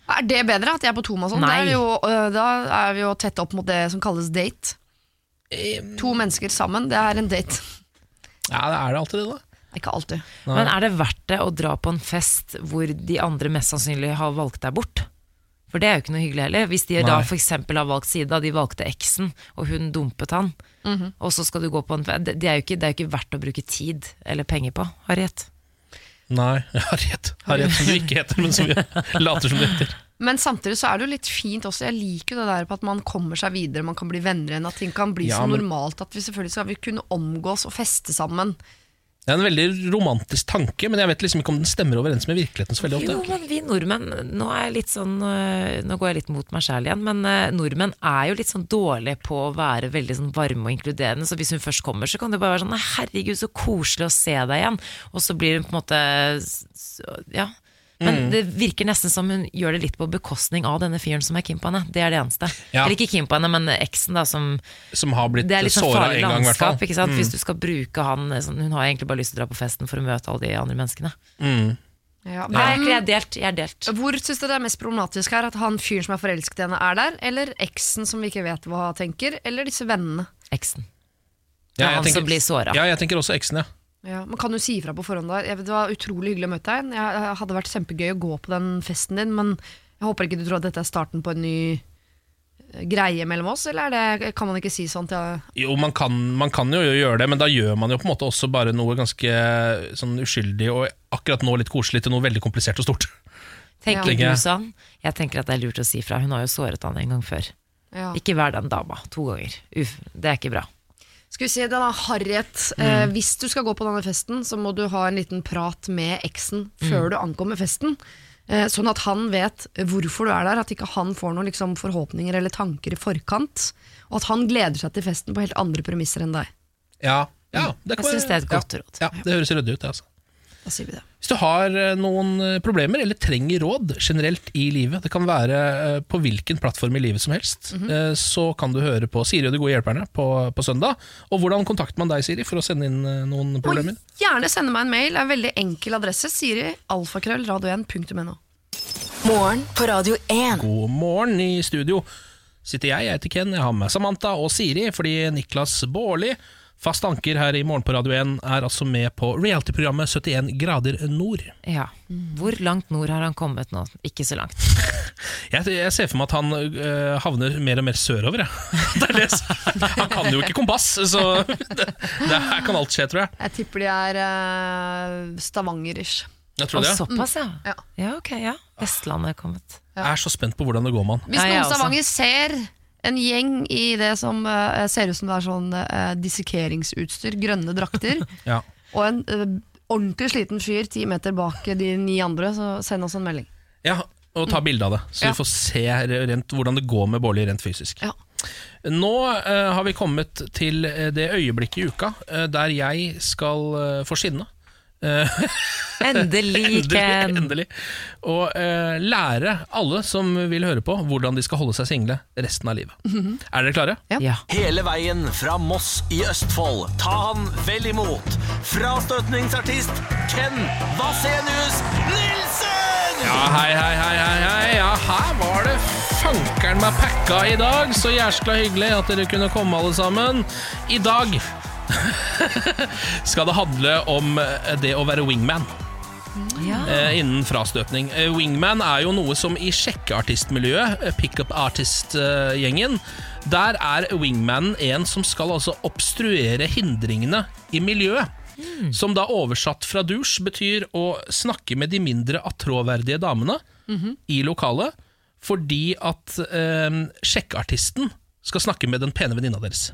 Er det bedre at de er på tomannshånd? Er øh, da er vi jo tett opp mot det som kalles date. To mennesker sammen, det er en date. Ja, det er det alltid det, da. Ikke alltid. Nei. Men er det verdt det å dra på en fest hvor de andre mest sannsynlig har valgt deg bort? For det er jo ikke noe hyggelig heller. Hvis de da Nei. f.eks. har valgt side, da de valgte eksen, og hun dumpet han, Mhm. og så skal du gå på en det, det, er jo ikke, det er jo ikke verdt å bruke tid eller penger på, Harriet. Nei, Harriet. Harriet som du ikke heter, men som vi later som du heter. Men samtidig så er det jo litt fint også. Jeg liker jo det der på at man kommer seg videre, man kan bli venner igjen. At ting kan bli Ja, så men- normalt at vi selvfølgelig skal vi kunne omgås og feste sammen. Det er en veldig romantisk tanke, men jeg vet liksom ikke om den stemmer overens med virkeligheten så veldig Jo, men vi nordmenn Nå er jeg litt sånn øh, Nå går jeg litt mot meg sjæl igjen, men øh, nordmenn er jo litt sånn dårlige på å være veldig sånn varme og inkluderende. Så hvis hun først kommer, så kan det bare være sånn herregud, så koselig å se deg igjen. Og så blir hun på en måte Ja. Men Mm. det virker nesten som hun gjør det litt på bekostning av denne fyren som er keen på henne. Det er det eneste. Ja. Eller ikke keen på henne, men eksen, da, som Som har blitt Det er litt sånn farlig en gang, hvert fall. landskap. Ikke sant? Hvis du skal bruke han sånn, Hun har egentlig bare lyst til å dra på festen for å møte alle de andre menneskene. Mm. Ja, Nei, men- jeg er delt. Jeg er delt. Hvor syns du det er mest problematisk her? At han fyren som er forelsket i henne, er der? Eller eksen som vi ikke vet hva tenker? Eller disse vennene? Eksen. Det Ja, er han tenker- som blir såra. Ja, jeg tenker også eksen, ja. Ja, men Kan du si ifra på forhånd? der? Det var utrolig hyggelig å møte deg. Jeg hadde vært kjempegøy å gå på den festen din, men jeg håper ikke du tror at dette er starten på en ny eh, greie mellom oss, eller er det, kan man ikke si sånn til Jo, man kan, man kan jo gjøre det, men da gjør man jo på en måte også bare noe ganske sånn uskyldig og akkurat nå litt koselig til noe veldig komplisert og stort. Tenker Ja. du sånn? Jeg tenker at det er lurt å si fra. Hun har jo såret han en gang før. Ja. Ikke vær den dama to ganger. Uff, det er ikke bra. Skal vi se, denne Harriet. Eh, hvis du skal gå på denne festen, så må du ha en liten prat med eksen før du ankommer festen. Eh, sånn at han vet hvorfor du er der, at ikke han får noen liksom, forhåpninger eller tanker i forkant. Og at han gleder seg til festen på helt andre premisser enn deg. Ja, ja det Jeg synes det er et godt råd. Ja, det høres ryddig ut, det. altså Da sier vi det. Hvis du har eh, noen eh, problemer eller trenger råd generelt i livet, det kan være eh, på hvilken plattform i livet som helst, eh, så kan du høre på Siri og de gode hjelperne på, på søndag. Og hvordan kontakter man deg, Siri, for å sende inn noen problemer? Og gjerne sende meg en mail. Det er en veldig enkel adresse. Siri alfakrøll radio1.no. Morgen på Radio 1. God morgen i studio. Sitter jeg, jeg heter Ken, jeg har med Samantha og Siri, fordi Niklas Baarli, fast anker her i Morgen på Radio 1, er altså med på reality-programmet 71 grader nord. Ja. Hvor langt nord har han kommet nå? Ikke så langt. Jeg, jeg ser for meg at han øh, havner mer og mer sørover. Jeg. Det er det. Han kan jo ikke kompass, så det, det her kan alt skje, tror jeg. Jeg tipper de er uh, Stavanger-ish. Jeg tror det. såpass, ja. Ja. Ja, ok, ja. Vestlandet er kommet. Jeg er så spent på hvordan det går med han. Hvis noen. Stavanger ser en gjeng i det som uh, ser ut som det er sånn uh, dissekeringsutstyr, grønne drakter, Ja. og en uh, ordentlig sliten fyr ti meter bak de ni andre, så send oss en melding. ja, og ta bilde av det, så Ja. vi får se rent, hvordan det går med Bårli rent fysisk. Ja. Nå har vi kommet til det øyeblikket i uka der jeg skal få skinne. Endelig, Ken! endelig. Og eh, lære alle som vil høre på, hvordan de skal holde seg single resten av livet. Er dere klare? Ja. Hele veien fra Moss i Østfold. Ta han vel imot. Frastøtningsartist Ken Vasenius Nilsen! Ja, hei, hei, hei, hei, hei. Ja, her var det fankeren meg pakka i dag. Så jæskla hyggelig at dere kunne komme, alle sammen. I dag skal det handle om eh, det å være wingman. ja. eh, innen frastøtning. Eh, wingman er jo noe som i sjekkeartistmiljøet, pickup artist-gjengen, der er wingmanen en som skal altså obstruere hindringene i miljøet. Som da oversatt fra douche betyr å snakke med de mindre attråverdige damene i lokalet, fordi at eh, sjekkeartisten skal snakke med den pene venninna deres.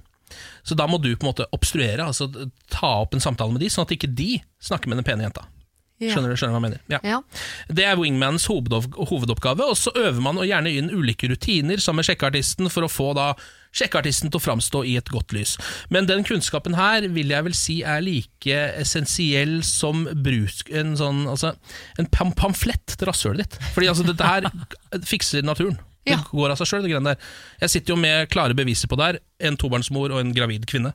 Så da må du på en måte obstruere, altså ta opp en samtale med de, sånn at ikke de snakker med den pene jenta. Skjønner du skjønner hva jeg mener? Ja. Ja. Det er wingmans hovedoppgave, og så øver man gjerne inn ulike rutiner sammen med sjekkeartisten for å få da sjekkeartisten til å framstå i et godt lys. Men den kunnskapen her vil jeg vel si er like essensiell som bruk, en, sånn, altså, en pam pamflett til rasshølet ditt. Fordi altså, dette her fikser naturen. Det Ja. går av seg sjøl, det greiene der. Jeg sitter jo med klare beviser på det her. En tobarnsmor og en gravid kvinne.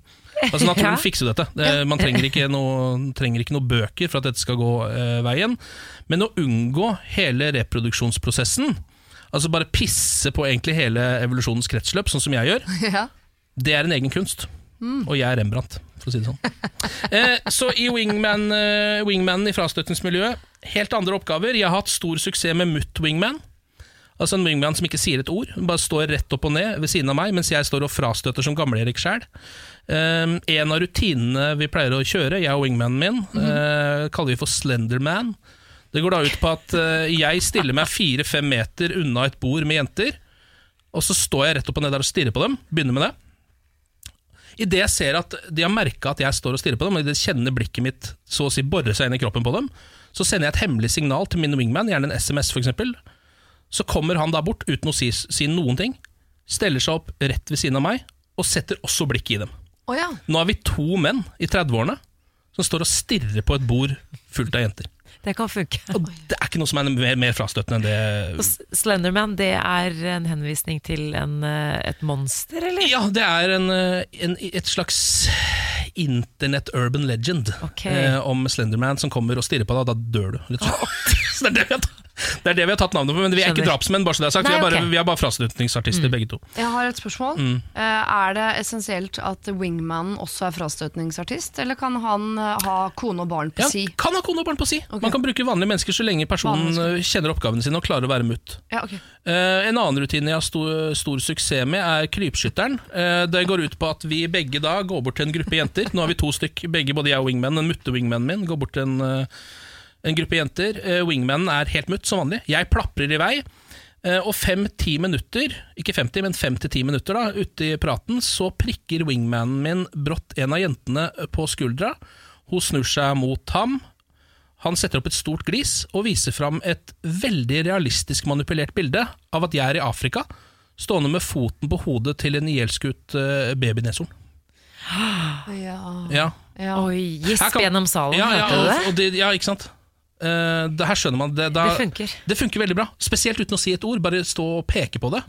Altså Naturen Ja. fikser jo dette. Det, man trenger ikke, noe, trenger ikke noe bøker for at dette skal gå eh, veien. Men å unngå hele reproduksjonsprosessen, altså bare pisse på egentlig hele evolusjonens kretsløp, sånn som jeg gjør, Ja. det er en egen kunst. Og jeg er Rembrandt, for å si det sånn. Eh, så i wingman, eh, wingmanen i frastøtningsmiljøet, helt andre oppgaver. Jeg har hatt stor suksess med mutt wingman. Altså en wingman som ikke sier et ord, bare står rett opp og ned ved siden av meg, mens jeg står og frastøter som gamle-Erik sjæl. Um, en av rutinene vi pleier å kjøre, jeg og wingmanen min, eh, kaller vi for Slenderman. Det går da ut på at uh, jeg stiller meg fire-fem meter unna et bord med jenter, og så står jeg rett opp og ned der og stirrer på dem. Begynner med det. Idet jeg ser at de har merka at jeg står og stirrer på dem, og de kjenner blikket mitt så å si bore seg inn i kroppen på dem, så sender jeg et hemmelig signal til min wingman, gjerne en SMS f.eks. Så kommer han da bort uten å si, si noen ting, steller seg opp rett ved siden av meg, og setter også blikket i dem. Oh, ja. Nå er vi to menn i 30-årene som står og stirrer på et bord fullt av jenter. Det kan funke. Og det er ikke noe som er mer, mer frastøtende enn det. Og Slenderman, det er en henvisning til en, eh, et monster, eller? Ja, det er en, eh, en, et slags internett urban legend okay. eh, om Slenderman som kommer og stirrer på deg, og da dør du. Litt sånn. Så det, er det, vi har tatt, det er det vi har tatt navnet på, men vi er ikke drapsmenn. bare så det er sagt Nei, Vi er bare, okay. vi er bare frastøtningsartister, begge to. Jeg har et spørsmål. Mm. Eh, er det essensielt at wingmanen også er frastøtningsartist, eller kan han eh, ha kone og barn på Ja, si? kan ha kone og barn på si. Okay. Man kan bruke vanlige mennesker så lenge personen kjenner oppgavene sine og klarer å være mutt. Ja, ok. Eh, en annen rutine jeg har stor, stor suksess med, er krypskytteren. Det går ut på at vi begge da går bort til en gruppe jenter. Nå har vi to stykk, begge, både jeg og wingman. Den mutte wingmanen min går bort til en, en gruppe jenter. Eh, wingmanen er helt mutt, som vanlig. Jeg plaprer i vei. Eh, Og fem-ti minutter, ikke 50, men fem til ti minutter da, ute i praten, så prikker wingmanen min brått en av jentene på skuldra. Hun snur seg mot ham. Han setter opp et stort glis og viser fram et veldig realistisk manipulert bilde av at jeg er i Afrika, stående med foten på hodet til en ihjelskutt uh, babyneshorn. Ja. Ja. Ja. Oi, gisp gjennom salen, Ja, ja, hørte du og, det? og det? Ja, ikke sant? Eh, det her skjønner man. Det, da, Det funker. Det funker veldig bra. Spesielt uten å si et ord. Bare stå og peke på det,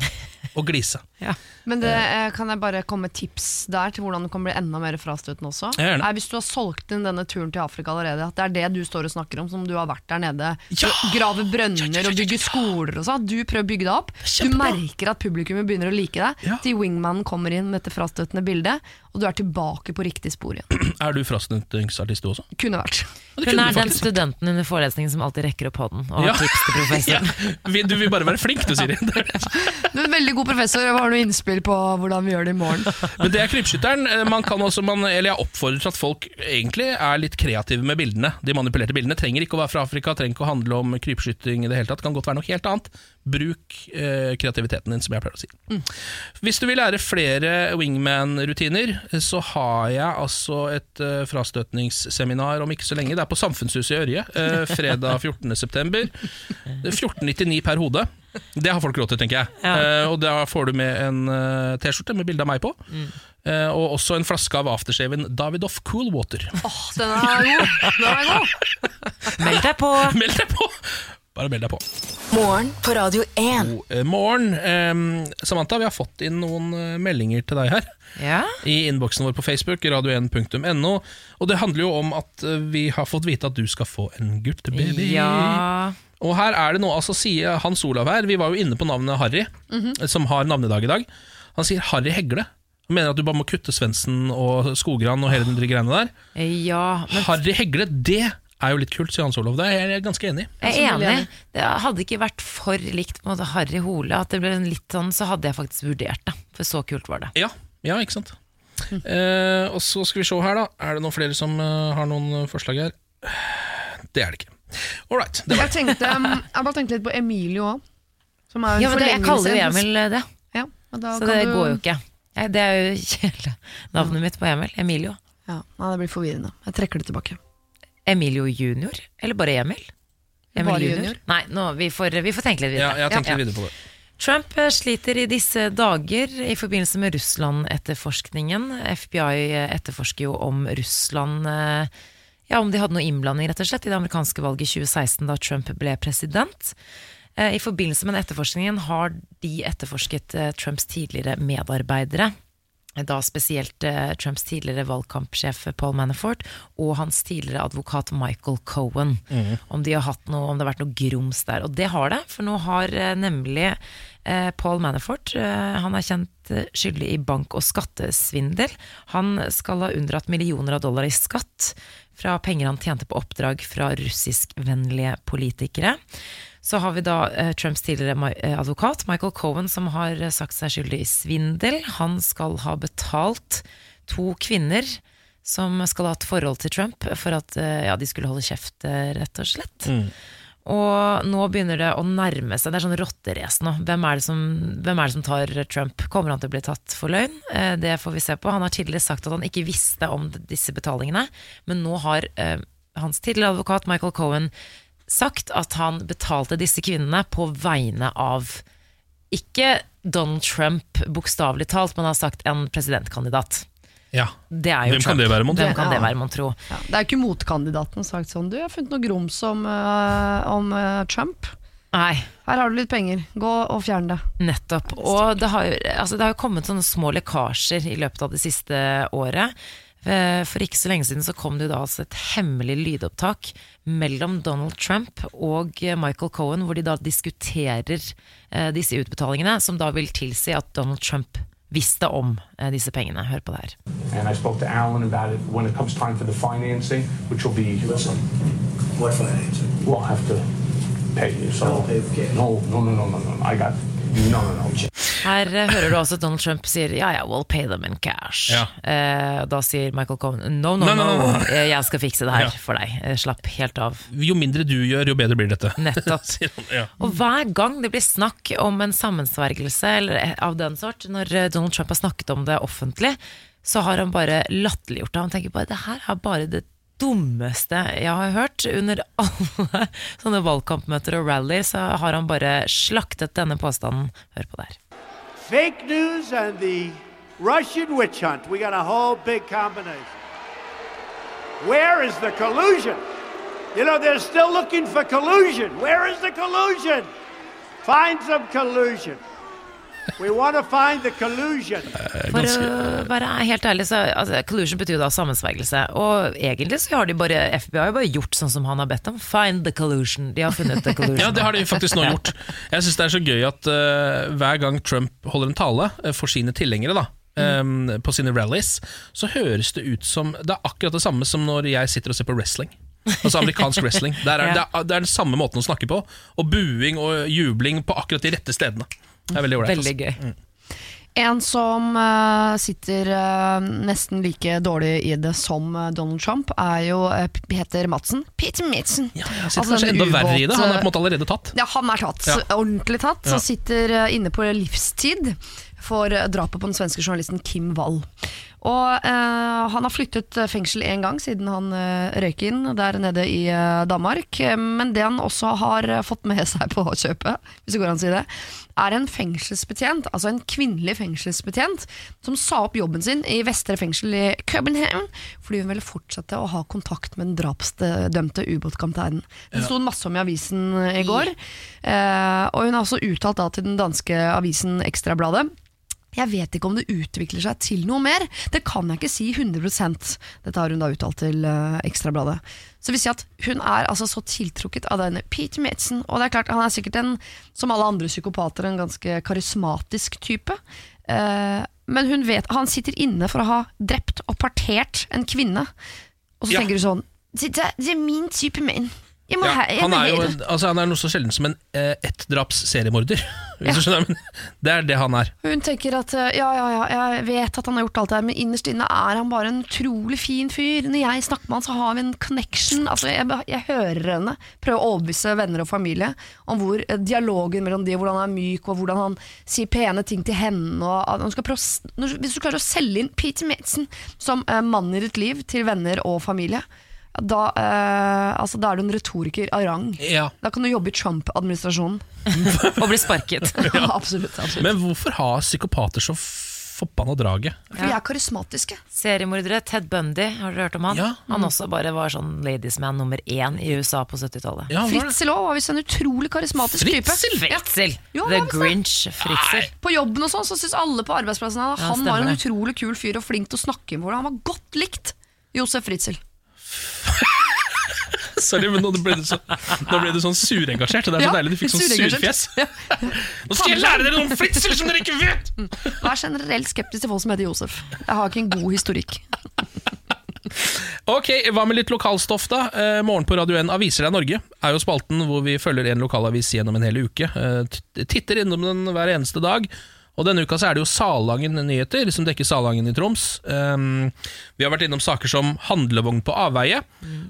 og glise. Ja. Men det, eh, kan jeg bare komme med tips der til hvordan du kan bli enda mer frastøtende også? Er hvis du har solgt inn denne turen til Afrika allerede, at det er det du står og snakker om, som du har vært der nede, Ja! grave brønner og bygge skoler og sånn. Du prøver å bygge deg opp. Du merker at publikummet begynner å like deg. Ja. Til wingmanen kommer inn med dette frastøtende bildet, og du er tilbake på riktig spor igjen. Er du frastøtningsartist du også? Kunne vært. Hun er den faktisk. studenten under forelesningen som alltid rekker opp hånden og har Ja. tips til professoren. Ja. Du vil bare være flink, du, Siri. Du er veldig god professor. Jeg har noe innspill på hvordan vi gjør det i morgen. Men det er krypskytteren. Eh, Man kan også, man, eller jeg oppfordrer til at folk egentlig er litt kreative med bildene. De manipulerte bildene trenger ikke å være fra Afrika, trenger ikke å handle om krypskytting i det hele tatt. Det kan godt være noe helt annet. Bruk eh, kreativiteten din, som jeg pleier å si. Hvis du vil lære flere wingman-rutiner, så har jeg altså et eh, frastøtningsseminar om ikke så lenge. Det er på Samfunnshuset i Ørje, eh, fredag 14.9. 1499 per hode. Det har folk råd til, tenker jeg. Ja. Eh, og da får du med en eh, T-skjorte med bilde av meg på. Eh, og også en flaske av aftershaven Davidoff Cool Water. Åh, den er god! Den er god. Meld deg på! Meld deg på! Bare meld deg på. Morgen på Radio 1. God eh, morgen. Eh, Samantha, vi har fått inn noen eh, meldinger til deg her. Ja. I innboksen vår på Facebook, radio1.no. Og det handler jo om at eh, vi har fått vite at du skal få en guttebaby. ja. Og her er det noe, altså sier Hans Olav her Vi var jo inne på navnet Harry, som har navnedag i dag. Han sier Harry Hegle. Han mener at du bare må kutte Svendsen og Skogran og hele de greiene der. Ja, men Harry Hegle, det er jo litt kult, sier Hans Olav. Det er jeg ganske enig i. jeg Jeg er enig. Det hadde ikke vært for likt på en måte Harry Hole. At det ble en litt sånn, så hadde jeg faktisk vurdert det. For så kult var det. Ja, ja ikke sant. Eh, og så skal vi se her, da. Er det noen flere som eh, har noen forslag her? Det er det ikke. All right. Det var Jeg, tenkte, um, jeg bare tenkte litt på Emilio òg. Som er en Ja, men det, jeg kaller jo Emil det, Ja, så kan det du- går jo ikke. Det er jo kjælenavnet navnet mitt på Emil. Emilio. Ja, det blir forvirrende. Jeg trekker det tilbake. Emilio junior, eller bare Emil? Emil Bare junior. Nei, nå, vi, får, vi får tenke litt videre. ja, jeg tenkte Ja. videre på det. Trump eh, sliter i disse dager i forbindelse med Russland-etterforskningen. FBI etterforsker jo om Russland eh, Ja, om de hadde noe innblanding rett og slett i det amerikanske valget i 2016 da Trump ble president. Eh, I forbindelse med den etterforskningen har de etterforsket eh, Trumps tidligere medarbeidere. Da spesielt eh, Trumps tidligere valgkampsjef Paul Manafort og hans tidligere advokat Michael Cohen. Om de noe, om det har vært noe grums der. Og det har det, for nå har eh, nemlig eh, Paul Manafort eh, Han er kjent skyldig i bank- og skattesvindel. Han skal ha unndratt millioner av dollar i skatt fra penger han tjente på oppdrag fra russiskvennlige politikere. Så har vi da eh, Trumps tidligere eh, advokat Michael Cohen som har eh, sagt seg skyldig i svindel. Han skal ha betalt to kvinner som skal ha hatt forhold til Trump for at ja, de skulle holde kjeft, rett og slett. Og nå begynner det å nærme seg. Det er sånn rotterace nå. Hvem er, det som, hvem er det som tar Trump? Kommer han til å bli tatt for løgn? Det får vi se på. Han har tidligere sagt at han ikke visste om disse betalingene, men nå har eh, hans tidligere advokat Michael Cohen sagt at han betalte disse kvinnene på vegne av ikke Donald Trump bokstavelig talt, men har sagt en presidentkandidat. Ja. Det er jo Hvem kan det være, mon tro? Hvem det være, man tro? Ja, det er jo ikke motkandidaten som har sagt sånn Du, jeg har funnet noe grums om, uh, om uh, Trump. Nei, Her har du litt penger. Gå og fjern det. Nettopp. Og det har, jo, altså det har jo kommet sånne små lekkasjer i løpet av det siste året. Eh, For ikke så lenge siden så kom det da altså et hemmelig lydopptak mellom Donald Trump og eh, Michael Cohen, hvor de da diskuterer eh, disse utbetalingene, som da vil tilsi at Donald Trump visste om eh, disse pengene. Hør på det her. And I spoke to Alan about it when it comes time for the financing, which will be, Listen, what financing? we'll have to pay you. So. No, no, no, no, no, no. I got no, no, no. Her eh, hører du også Donald Trump sier ja, ja, we'll pay them in cash. Ja. Eh, da sier Michael Cohen no, no, no, eh, jeg skal fikse det her Ja. for deg. Slapp helt av. Jo mindre du gjør, jo bedre blir dette. Nettopp. Ja. Og hver gang det blir snakk om en sammensvergelse eller av den sort, når Donald Trump har snakket om det offentlig, så har han bare latterliggjort det. Han tenker bare det her er bare det dummeste jeg har hørt. Under alle sånne valgkampmøter og rally så har han bare slaktet denne påstanden. Hør på der. Fake news and the Russian witch hunt. We got a whole big combination. Where is the collusion? You know, they're still looking for collusion. Where is the collusion? Find some collusion. For å være helt ærlig, så altså, collusion betyr jo da sammensvergelse. Og egentlig så har de bare FBI har bare gjort sånn som han har bedt om. Find the collusion. De har funnet the collusion. Ja, det har de faktisk nå gjort. Jeg syns det er så gøy at uh, hver gang Trump holder en tale eh, for sine tilhengere, da, um, på sine rallies, så høres det ut som Det er akkurat det samme som når jeg sitter og ser på wrestling. Altså amerikansk wrestling. Der er, Ja. det, er, det er den samme måten å snakke på. Og buing og jubling på akkurat de rette stedene. Det er veldig ålreit. Altså. gøy. En som uh, sitter uh, nesten like dårlig i det som uh, Donald Trump, er jo Peter Madsen. Peter Madsen. Ja, jeg sitter Altså, kanskje enda verre i det. Han er på en måte allerede tatt. Ja, han er tatt. Ja. Ordentlig tatt. Ja. Og sitter inne på livstid for drapet på den svenske journalisten Kim Wall. Og eh, Han har flyttet eh, fengsel én gang siden han eh, røyk inn der nede i eh, Danmark. Eh, Men det han også har eh, fått med seg på kjøpet, hvis det går an å si det, er en fengselsbetjent, altså en kvinnelig fengselsbetjent, som sa opp jobben sin i Vestre fengsel i København fordi hun ville fortsette å ha kontakt med den drapsdømte ubåtkapteinen. Det sto masse om i avisen i går, eh, og hun har også uttalt da til den danske avisen Ekstrabladet jeg vet ikke om det utvikler seg til noe mer. Det kan jeg ikke si 100% Dette har hun da uttalt til uh, Ekstrabladet. Så vi sier at hun er altså så tiltrukket av denne Peter Madsen. Og det er klart, han er sikkert en, som alle andre psykopater, en ganske karismatisk type. Uh, men hun vet, han sitter inne for å ha drept og partert en kvinne. Og så Ja. tenker du sånn det er min type menn. Ja, ha, han, er jo, altså, han er noe så sjelden som en eh, du skjønner, men det er det han er. Hun tenker at eh, ja, ja, ja, jeg vet at han har gjort alt det her, men innerst inne er han bare en utrolig fin fyr. Når jeg snakker med han, så har vi en connection. Altså, jeg, jeg hører henne prøve å overbevise venner og familie om hvor eh, dialogen mellom de, hvordan han er myk, og hvordan han sier pene ting til henne. Og, han skal prøve, hvis du klarer å selge inn Peter Madsen som eh, mannen i ditt liv til venner og familie, da, eh, altså, da er du en retoriker av rang. Ja. Da kan du jobbe i Trump-administrasjonen. Og bli sparket. Ja, absolutt, absolutt. Men hvorfor har psykopater så forbanna draget? For de er karismatiske. Seriemordere. Ted Bundy, har dere hørt om han? Ja. Han også bare var sånn ladiesman nummer én i USA på 70-tallet. Ja, det? Fritzel òg var visst en utrolig karismatisk Fritzel? type. Fritzel! Jo, The han var det. Grinch Fritzel. På jobben og sånn, så syns alle på arbeidsplassen at Ja, han var stemmer en det. utrolig kul fyr og flink til å snakke med hvordan Han var godt likt. Josef Fritzel. Sorry, men nå ble du, så, nå ble du sånn surengasjert. Det er så Ja, deilig. Du fikk sånn surfjes. Nå skal jeg lære dere noen flitser som dere ikke vet! Vær generelt skeptisk til folk som heter Josef. Jeg har ikke en god historikk. Ok, Hva med litt lokalstoff, da? Eh, Morgen på Radio 1 Aviser deg Norge er jo spalten hvor vi følger en lokalavis gjennom en hel uke. Eh, titter innom den hver eneste dag. Og Denne uka så er det jo Salangen nyheter, som dekker Salangen i Troms. Um, vi har vært innom saker som handlevogn på avveie,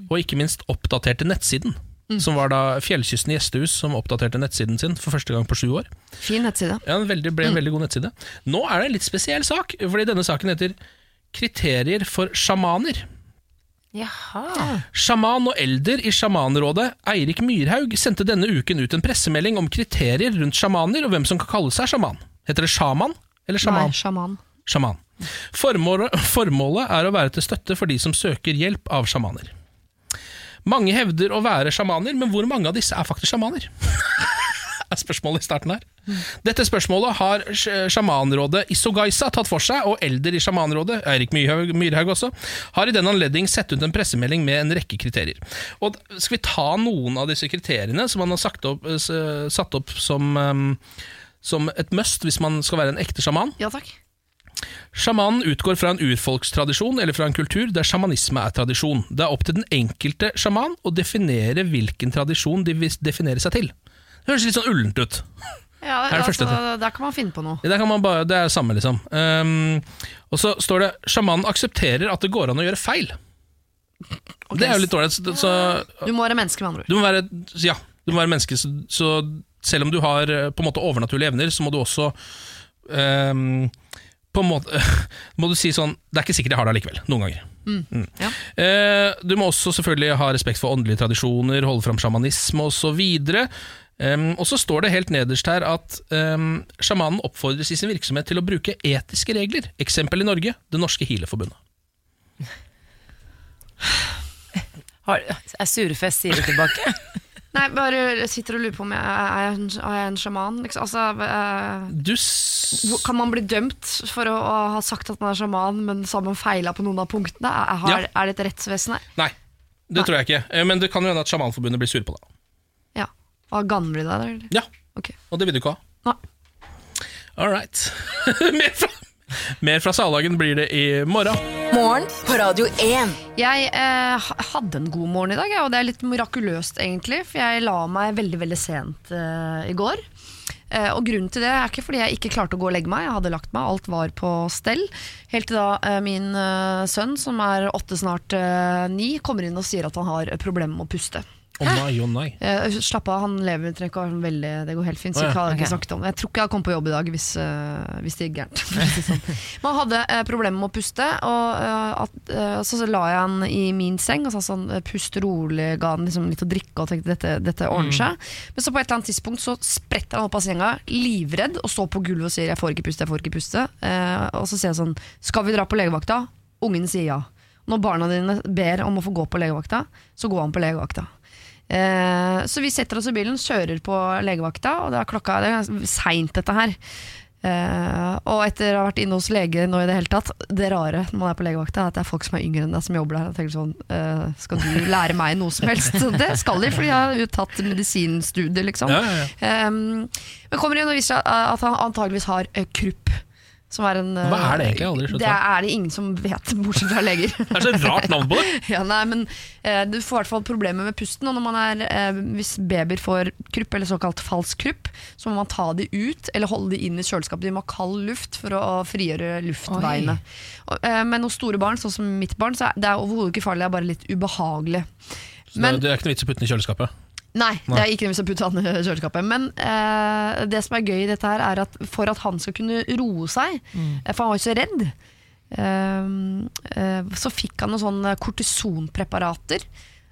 og ikke minst oppdaterte nettsiden. Som var da Fjellkysten gjestehus som oppdaterte nettsiden sin for første gang på sju år. Fin nettside. Ja, en veldig, ble en veldig god nettside. Nå er det en litt spesiell sak, fordi denne saken heter 'Kriterier for sjamaner'. Jaha. Sjaman og elder i Sjamanrådet, Eirik Myrhaug, sendte denne uken ut en pressemelding om kriterier rundt sjamaner og hvem som kan kalle seg sjaman. Heter det sjaman eller sjaman? Nei, sjaman. Sjaman. Formålet, formålet er å være til støtte for de som søker hjelp av sjamaner. Mange hevder å være sjamaner, men hvor mange av disse er faktisk sjamaner? er spørsmålet i starten her. Dette spørsmålet har sjamanrådet Isogaisa tatt for seg, og elder i sjamanrådet, Eirik Myrhaug, også, har i den anledning sett ut en pressemelding med en rekke kriterier. Og Skal vi ta noen av disse kriteriene som han har sagt opp, satt opp som, um, som et must hvis man skal være en ekte sjaman? Ja takk. Sjamanen utgår fra en urfolkstradisjon eller fra en kultur der sjamanisme er tradisjon. Det er opp til den enkelte sjaman å definere hvilken tradisjon de vil definere seg til. Det høres litt sånn ullent ut. Ja, det, det altså, der kan man finne på noe. Man bare, det er det samme, liksom. Um, og så står det 'sjamanen aksepterer at det går an å gjøre feil'. Det er jo litt dårlig. Så, så Du må være menneske, med andre ord. du må være, ja, du må være menneske, så, så selv om du har eh, på en måte overnaturlige evner, så må du også um, på en måte må du si sånn Det er ikke sikkert jeg har det allikevel. Noen ganger. Mm. Ja. Uh, du må også selvfølgelig ha respekt for åndelige tradisjoner, holde fram sjamanisme osv. Um, og så står det helt nederst her at um, sjamanen oppfordres i sin virksomhet til å bruke etiske regler. Eksempel i Norge Det Norske Healerforbundet. Har, er Surefest sier det tilbake? Nei, bare sitter og lurer på om jeg er, en, er jeg en sjaman. Liksom. Altså, eh, kan man bli dømt for å, å ha sagt at man er sjaman, men så har man feila på noen av punktene? Er, har, Ja. er det et rettsvesen her? Nei, det tror jeg ikke. Eh, Men det kan jo hende at Sjamanforbundet blir sure på deg. Ja. Og Gamler de deg, da? Ja, Okay. og det vil du ikke ha. Nei. All right. mer, fra, mer fra Salagen blir det i morgen. Morgen på Radio 1. Jeg eh, hadde en god morgen i dag, og det er litt mirakuløst, egentlig. For jeg la meg veldig veldig sent eh, i går. Eh, og grunnen til det er ikke fordi jeg ikke klarte å gå og legge meg. Jeg hadde lagt meg, alt var på stell. Helt til da eh, min eh, sønn, som er åtte, snart eh, ni, kommer inn og sier at han har problemer med å puste. Å nei, å nei. Eh, slapp av, han lever å sånn veldig Det går helt fint. Så oh, ja, jeg har ikke okay. snakket om. Jeg tror ikke jeg kom på jobb i dag hvis, uh, hvis det gikk gærent. sånn. Men hadde uh, problemer med å puste, og uh, at, så, så la jeg han i min seng og sa sånn pust rolig, ga han liksom litt å drikke og tenkte dette, dette ordner seg. Men så på et eller annet tidspunkt så spretter han opp av senga, livredd, og står på gulvet og sier 'jeg får ikke puste', jeg får ikke puste. Eh, og så sier jeg sånn 'skal vi dra på legevakta?' Ungen sier ja. Når barna dine ber om å få gå på legevakta, så går han på legevakta. Eh, så vi setter oss i bilen, kjører på legevakta, og det er klokka Det er seint, dette her. Eh, og etter å ha vært inne hos lege nå i det hele tatt Det rare når man er på legevakta, er at det er folk som er yngre enn deg, som jobber der. Jeg tenker sånn eh, Skal du lære meg noe som helst? Det skal de, for de har jo tatt medisinstudier, liksom. Ja, ja, ja. Um, men kommer igjen og viser seg at han antageligvis har eh, krupp. Er en, Hva er det egentlig? Aldri skjønt det er det ingen som vet, bortsett fra leger. Det er så rart navn på det. Ja, nei, men eh, Du får i hvert fall problemer med pusten. Og er, eh, hvis babyer får krupp, eller såkalt falsk krupp, så må man ta de ut eller holde de inn i kjøleskapet. De må ha kald luft for å frigjøre luftveiene. Og, eh, men hos store barn, sånn som mitt barn, så er det er overhodet ikke farlig, det er bare litt ubehagelig. Så Men- det er ikke noe vits i å putte den i kjøleskapet. Nei, det er ikke noe vits å putte han i kjøleskapet. Men eh, det som er gøy i dette her, er at for at han skal kunne roe seg, mm. for han var jo så redd, eh, eh, så fikk han noen sånne kortisonpreparater.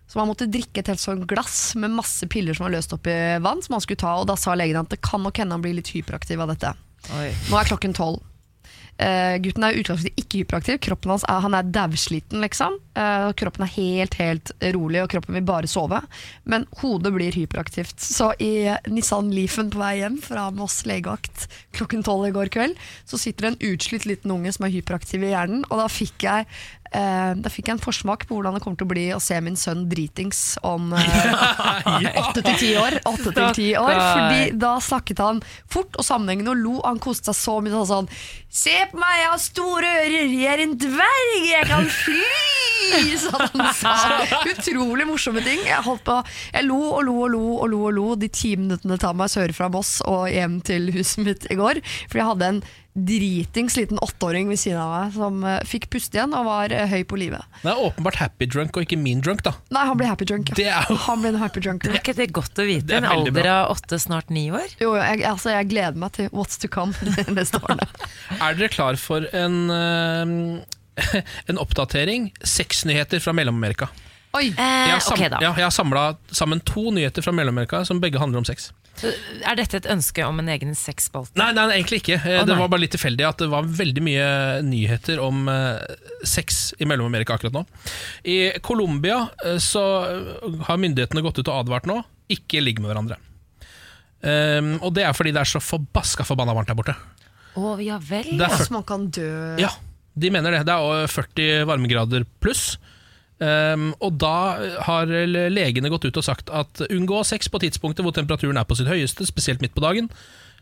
Så han måtte drikke et helt sånn glass med masse piller som var løst opp i vann, som han skulle ta, og da sa legen at det kan nok hende han blir litt hyperaktiv av dette. Oi. Nå er klokken tolv. Eh, gutten er utgangspunktet ikke hyperaktiv. Kroppen hans er, han er dausliten, liksom. Uh, kroppen er helt helt rolig, og kroppen vil bare sove. Men hodet blir hyperaktivt. Så i Nissan Leafen på vei hjem fra Moss legevakt klokken tolv i går kveld, så sitter det en utslitt liten unge som er hyperaktiv i hjernen, og da fikk jeg eh, da fikk jeg en forsmak på hvordan det kommer til å bli å se min sønn dritings om eh, åtte til ti år. Åtte til ti år fordi da snakket han fort og sammenhengende og lo. Han koste seg så mye. Sånn Se på meg, jeg har store ører! Jeg er en dverg! Jeg kan fly! Så han sa utrolig morsomme ting. Jeg, holdt på, jeg lo og lo og lo og lo og lo de ti minuttene det tar meg sør fra Moss og hjem til huset mitt i går. For jeg hadde en dritings liten åtteåring ved siden av meg som uh, fikk puste igjen og var uh, høy på livet. Det er åpenbart happy drunk og ikke mean drunk, da. Nei, han ble happy drunk. ja. Det er jo- Han ble en happy drunk. Er ikke det godt å vite? Det En alder av åtte, snart ni år? Jo, jeg, altså, jeg gleder meg til what's to come neste år. Er dere klar for en, uh, en oppdatering? Sexnyheter fra Mellom-Amerika. Oi! Jeg Eh, har, sam okay, ja, jeg har samla sammen to nyheter fra Mellom-Amerika som begge handler om sex. Er dette et ønske om en egen sexspalte? Nei, nei, egentlig ikke. Eh, Å, det var bare litt tilfeldig at det var veldig mye nyheter om eh, sex i Mellom-Amerika akkurat nå. I Colombia eh, så har myndighetene gått ut og advart nå ikke ligg med hverandre. Um, og det er fordi det er så forbaska forbanna varmt der borte. Å ja vel. Det er Altså, man kan dø Ja, de mener det. Det er 40 varmegrader pluss. Um, og da har legene gått ut og sagt at unngå sex på tidspunktet hvor temperaturen er på sitt høyeste, spesielt midt på dagen.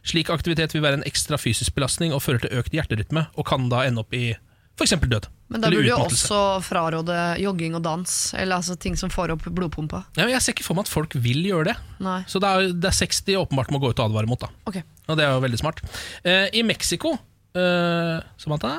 Slik aktivitet vil være en ekstra fysisk belastning og fører til økt hjerterytme, og kan da ende opp i f.eks. død. Men da burde du også fraråde jogging og dans, eller altså ting som får opp blodpumpa. Ja, men jeg ser ikke for meg at folk vil gjøre det. Nei. Så det er, det er sex de åpenbart må gå ut og advare mot. da okay. og det er jo veldig smart. Uh, I Mexico, eh, Samantha,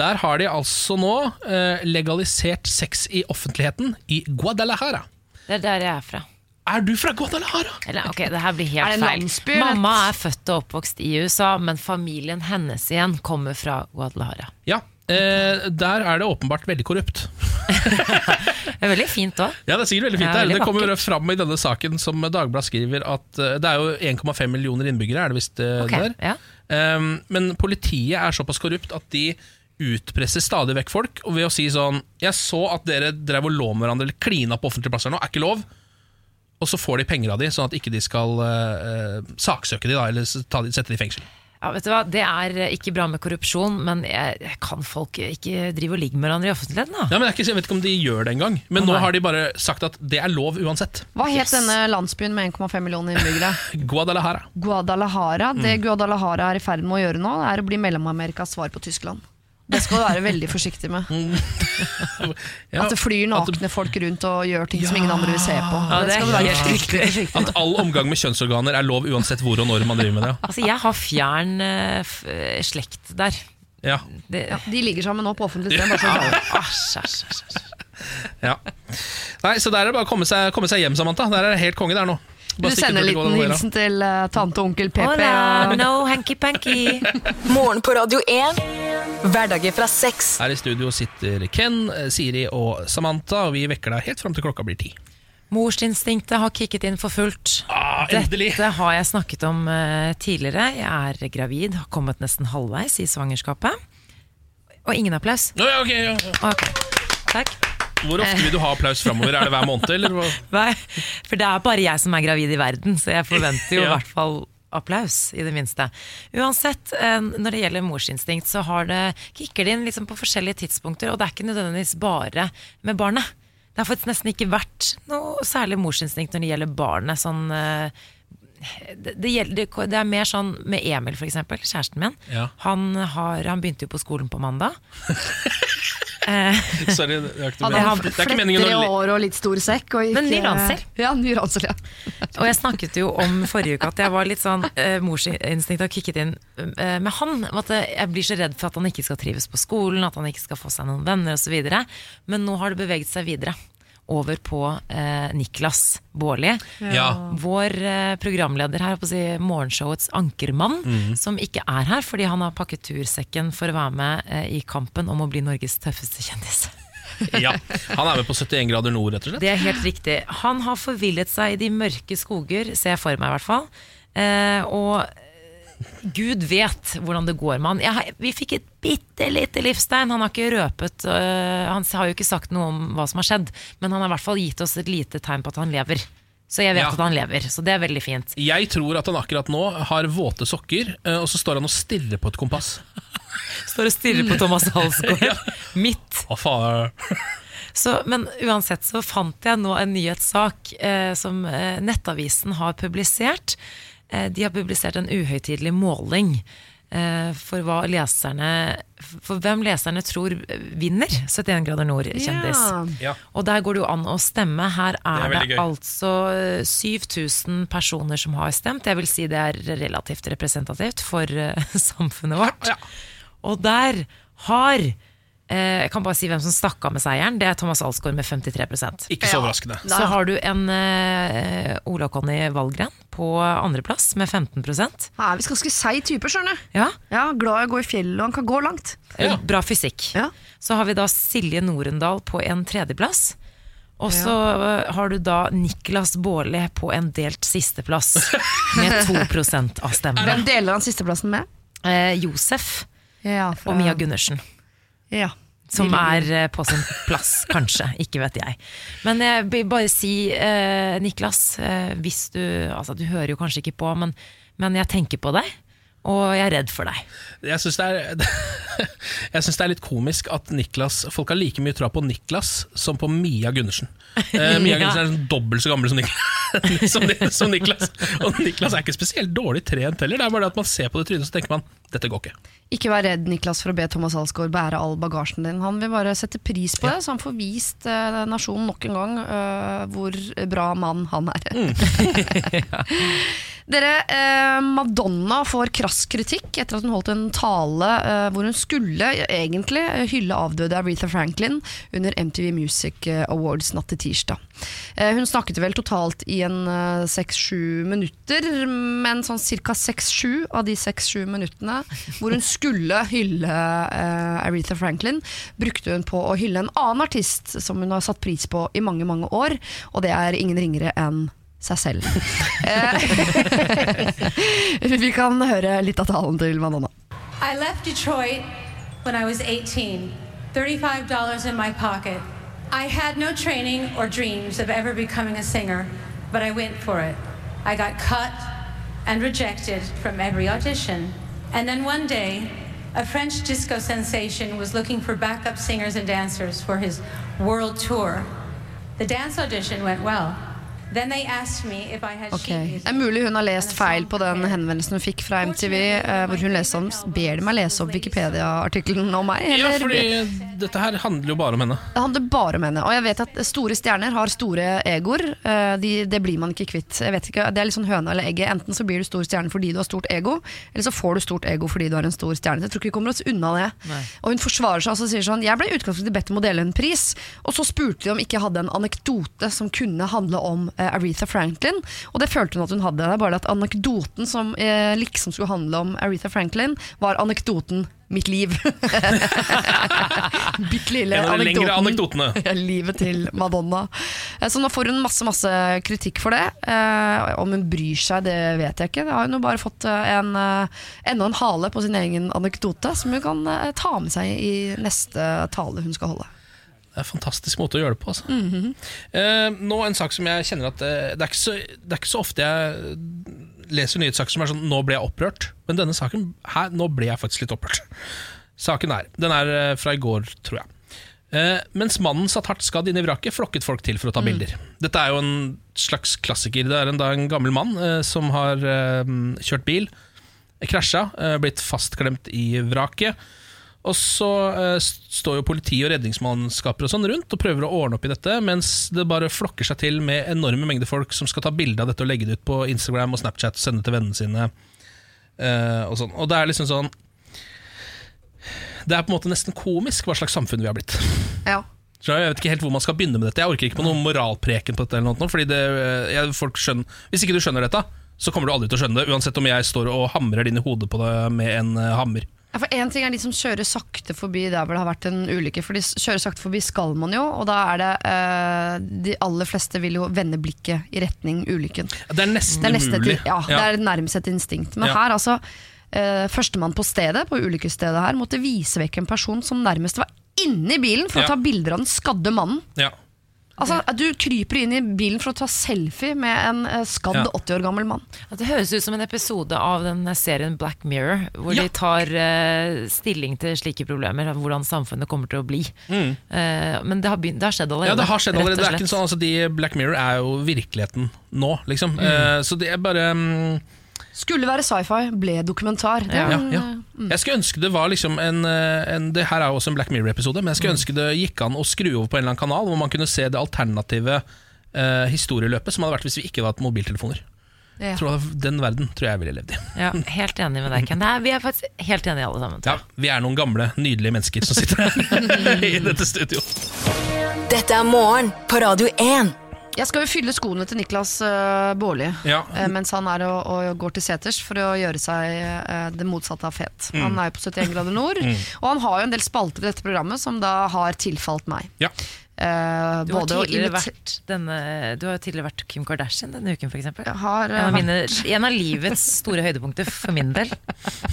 der har de altså nå uh, legalisert sex i offentligheten i Guadalajara. Det er der jeg er fra. Er du fra Guadalajara? Eller, ok, det her blir Er helt det feil. Mamma er født og oppvokst i USA, men familien hennes igjen kommer fra Guadalajara. Ja. Eh, der er det åpenbart veldig korrupt. Det er veldig fint òg. Ja, Det er sikkert veldig fint Det, veldig Det kommer fram i denne saken som Dagbladet skriver at eh, det er jo 1,5 millioner innbyggere, er det visst det Ok, der. ja. Um, men politiet er såpass korrupt at de utpresser stadig vekk folk og ved å si sånn Jeg så at dere drev og lå med hverandre eller klina på offentlige plasser nå, er ikke lov. Og så får de penger av de, sånn at ikke de skal eh, saksøke de da, eller ta de, sette de i fengsel. Ja, vet du hva? Det er eh, ikke bra med korrupsjon, men jeg, jeg kan folk ikke drive og ligge med hverandre i offentligheten? da? Ja, men det er ikke, Jeg vet ikke om de gjør det engang, men nå har de bare sagt at det er lov uansett. Hva het denne landsbyen med 1,5 millioner innbyggere? Guadalajara. Guadalajara. Det Guadalajara er i ferd med å gjøre nå, er å bli Mellom-Amerikas svar på Tyskland. Det skal du være veldig forsiktig med. Ja, At det flyr at det- nakne folk rundt og gjør ting som ingen andre vil se på. Ja, det det skal du være fryktelig forsiktig med. At all omgang med kjønnsorganer er lov uansett hvor og når man driver med det. Altså, Jeg har fjern uh, f slekt der. Ja, Det, Ja, de ligger sammen nå på offentlig sted. Æsj, æsj, æsj. ja. Nei, Så der er det bare å komme seg, komme seg hjem, Samantha. Der er det helt konge der nå. Du Bare sender en liten hilsen til uh, tante og onkel PP. Hola, no hanky-panky. Morgen på Radio 1. Hverdager fra sex. Her i studio sitter Ken, eh, Siri og Samantha, og vi vekker deg helt fram til klokka blir ti. Morsinstinktet har kicket inn for fullt. Ah, endelig! Dette har jeg snakket om uh, tidligere. Jeg er gravid, har kommet nesten halvveis i svangerskapet. Og ingen applaus. Ja, okay, ja. ja. Okay. takk. Hvor ofte vil du ha applaus framover? Er det hver måned, eller? Nei, for det er bare jeg som er gravid i verden, så jeg forventer jo i Ja. hvert fall applaus, i det minste. Uansett, eh, når det gjelder morsinstinkt, så har det, kicker det inn liksom på forskjellige tidspunkter, og det er ikke nødvendigvis bare med barnet. Det har faktisk nesten ikke vært noe særlig morsinstinkt når det gjelder barnet. Sånn, eh, det, det, gjelder, det er mer sånn med Emil, eksempel, kjæresten min. Ja. Han, har, han begynte jo på skolen på mandag. Sorry, det er ikke, meningen. det er ikke meningen å år og litt stor sekk. Og ikke, Men ny ransel. Ja, ny ransel, ja. Og jeg snakket jo om forrige uke at jeg var litt sånn uh, morsinstinktet har kicket inn eh, med han. At jeg blir så redd for at han ikke skal trives på skolen, at han ikke skal få seg noen venner osv. Men nå har det beveget seg videre. Over på eh, Niklas Baarli. Ja. Vår eh, programleder her, på si, morgenshowets ankermann, som ikke er her fordi han har pakket tursekken for å være med eh, i kampen om å bli Norges tøffeste kjendis. ja. Han er med på 71 grader nord, rett og slett. Det er helt riktig. Han har forvillet seg i de mørke skoger, ser jeg for meg i hvert fall. Eh, og Gud vet hvordan det går med han. Jeg, vi fikk et bitte lite livstegn. Han har ikke røpet øh, Han har jo ikke sagt noe om hva som har skjedd, men han har i hvert fall gitt oss et lite tegn på at han lever. Så jeg vet Ja. at han lever, så det er veldig fint. Jeg tror at han akkurat nå har våte sokker, eh, og så står han og stirrer på et kompass. Står og stirrer på Thomas Halsgaard. Mitt Hva faen? Så, men uansett så fant jeg nå en nyhetssak eh, som eh, Nettavisen har publisert. Eh, de har publisert en uhøytidelig måling eh, for hva leserne For hvem leserne tror vinner 71 grader nord-kjendis. Ja. Og der går det jo an å stemme. Her Det er er det, altså eh, 7000 personer som har stemt. Jeg vil si det er relativt representativt for eh, samfunnet vårt. Ja. Og der har eh, Jeg kan bare si hvem som stakk av med seieren. Det er Thomas Alsgaard med 53% Ikke så overraskende. Så har du en uh, Ola Conny Valgren på andreplass med 15 ja, Vi skal ganske seig type, skjønner du. Ja, Ja, glad i å gå i fjellet, og han kan gå langt. Ja. bra fysikk. Ja. Så har vi da Silje Norendal på en tredjeplass. Og så ja. har du da Niklas Baarli på en delt sisteplass med 2% av stemmene. Hvem deler han sisteplassen med? Eh, Josef Ja, fra- og Mia Gundersen. Ja. Som er eh, på sin plass, kanskje. Ikke vet jeg. Men jeg vil bare si, eh, Niklas, eh, hvis du Altså, du hører jo kanskje ikke på, men, men jeg tenker på deg. Og jeg er redd for deg. Jeg syns det, det er litt komisk at Niklas folk har like mye tro på Niklas som på Mia Gundersen. Eh, Mia Ja. Gundersen er sånn dobbelt så gammel som, Niklas, som, som Niklas. Og Niklas er ikke spesielt dårlig trent heller. Det er bare det at man ser på det trynet så tenker man dette går ikke. Ikke vær redd Niklas for å be Thomas Alsgaard bære all bagasjen din. Han vil bare sette pris på det, så han får vist eh, nasjonen nok en gang uh, hvor bra mann han er. Dere, eh, Madonna får krass kritikk etter at hun holdt en tale hvor hun skulle egentlig hylle avdøde Aretha Franklin under MTV Music Awards natt til tirsdag. Hun snakket vel totalt i en seks-sju minutter, men sånn ca. seks-sju av de seks-sju minuttene hvor hun skulle hylle uh, Aretha Franklin, brukte hun på å hylle en annen artist som hun har satt pris på i mange, mange år, og det er ingen ringere enn seg selv. Eh, Vi kan høre litt av talen til Madonna. I left Detroit when I was 18, $35 in my pocket. I had no training or dreams of ever becoming a singer, but I went for it. I got cut and rejected from every audition. And then one day, a French disco sensation was looking for backup singers and dancers for his world tour. The dance audition went well. Then they asked me if I had Ok, sheet music Det er mulig hun har lest feil på den henvendelsen hun fikk fra MTV, eh, hvor hun leste om Ber de meg lese opp Wikipedia-artikkelen om meg? Ja, fordi dette her handler jo bare om henne. Det handler bare om henne. Og jeg vet at store stjerner har store egoer. Eh, De, det blir man ikke kvitt. Jeg vet ikke, det er litt sånn høna eller egget. Enten så blir du stor stjerne fordi du har stort ego, eller så får du stort ego fordi du har en stor stjerne. Jeg tror ikke vi kommer oss unna det. Og hun forsvarer seg og sier sånn Jeg ble i utgangspunktet bedt om å dele en pris, og så spurte de om ikke jeg hadde en anekdote som kunne handle om Aretha Franklin. Og det følte hun at hun hadde. Bare at anekdoten som eh, liksom skulle handle om Aretha Franklin, var anekdoten mitt liv. Bitte lille En av de lengre anekdotene. Livet til Madonna. Eh, Så nå får hun masse masse kritikk for det. Eh, om hun bryr seg, det vet jeg ikke. Da har hun jo bare fått eh, en, eh, enda en hale på sin egen anekdote, som hun kan eh, ta med seg i neste tale hun skal holde. Det er en fantastisk måte å gjøre det på. Altså. Mhm. eh, nå en sak som jeg kjenner at eh, det, er ikke så, det er ikke så ofte jeg leser nyhetssaker som er sånn 'nå ble jeg opprørt', men denne saken her, nå ble jeg faktisk litt opprørt. Saken er Den er eh, fra i går, tror jeg. Eh, mens mannen satt hardt skadd inne i vraket, flokket folk til for å ta bilder. Dette er jo en slags klassiker. Det er en, en gammel mann eh, som har eh, kjørt bil, krasja, blitt fastklemt i vraket. Og så uh, står jo politi og redningsmannskaper og sånn rundt og prøver å ordne opp i dette, mens det bare flokker seg til med enorme mengder folk som skal ta bilde av dette og legge det ut på Instagram og Snapchat og sende til vennene sine. Uh, og, sånn. og det er liksom sånn Det er på en måte nesten komisk hva slags samfunn vi har blitt. Ja. Jeg vet ikke helt hvor man skal begynne med dette. Jeg orker ikke på noen moralpreken på dette. eller noe, fordi det, eh, jeg, folk skjønner, Hvis ikke du skjønner dette, så kommer du aldri til å skjønne det, uansett om jeg står og hamrer det inn i hodet på deg med en hammer. Ja, for en ting er de som kjører sakte forbi der hvor det har vært en ulykke. For de kjører sakte forbi skal man jo, og da er det eh, De aller fleste vil jo vende blikket i retning ulykken. Det er nesten Det er, neste umulig. til, ja, det er nærmest et instinkt. Men Ja. her, altså eh, Førstemann på stedet, på ulykkesstedet her, måtte vise vekk en person som nærmest var inni bilen for Ja. å ta bilder av den skadde mannen. ja. Altså, Du kryper inn i bilen for å ta selfie med en eh, skadd Ja. 80 år gammel mann. Det høres ut som en episode av den serien Black Mirror, hvor Ja. de tar uh, stilling til slike problemer, hvordan samfunnet kommer til å bli. Eh, men det har, begynt, det har skjedd allerede. Mm. Ja, det har skjedd allerede. Det er ikke sånn, altså, de Black Mirror er jo virkeligheten nå, liksom. Eh, så det er bare mm, Skulle være sci-fi, ble dokumentar. Det, ja, ja. Mm. Jeg skulle ønske det var liksom en, eh, en Det her er jo også en Black Mirror-episode, men jeg skulle ønske det gikk an å skru over på en eller annen kanal, hvor man kunne se det alternative eh, historieløpet som hadde vært hvis vi ikke hadde hatt mobiltelefoner. Ja. Den verden tror jeg jeg ville levd i. Ja, helt enig med deg, Ken. Det er, vi er faktisk helt enige alle sammen. Ja, Vi er noen gamle, nydelige mennesker som sitter her i dette studio. Dette er morgen på Radio 1. Jeg skal jo fylle skoene til Niklas uh, Baarli Ja. uh, mens han er og, og går til seters for å gjøre seg uh, det motsatte av fet. Mm. Han er jo på 71 grader nord, og han har jo en del spalter i dette programmet som da har tilfalt meg. Ja. Eh, Du har, både å tidligere vært denne, du har jo tidligere vært Kim Kardashian denne uken, f.eks. En, eh, av mine- en av livets store høydepunkter for min del.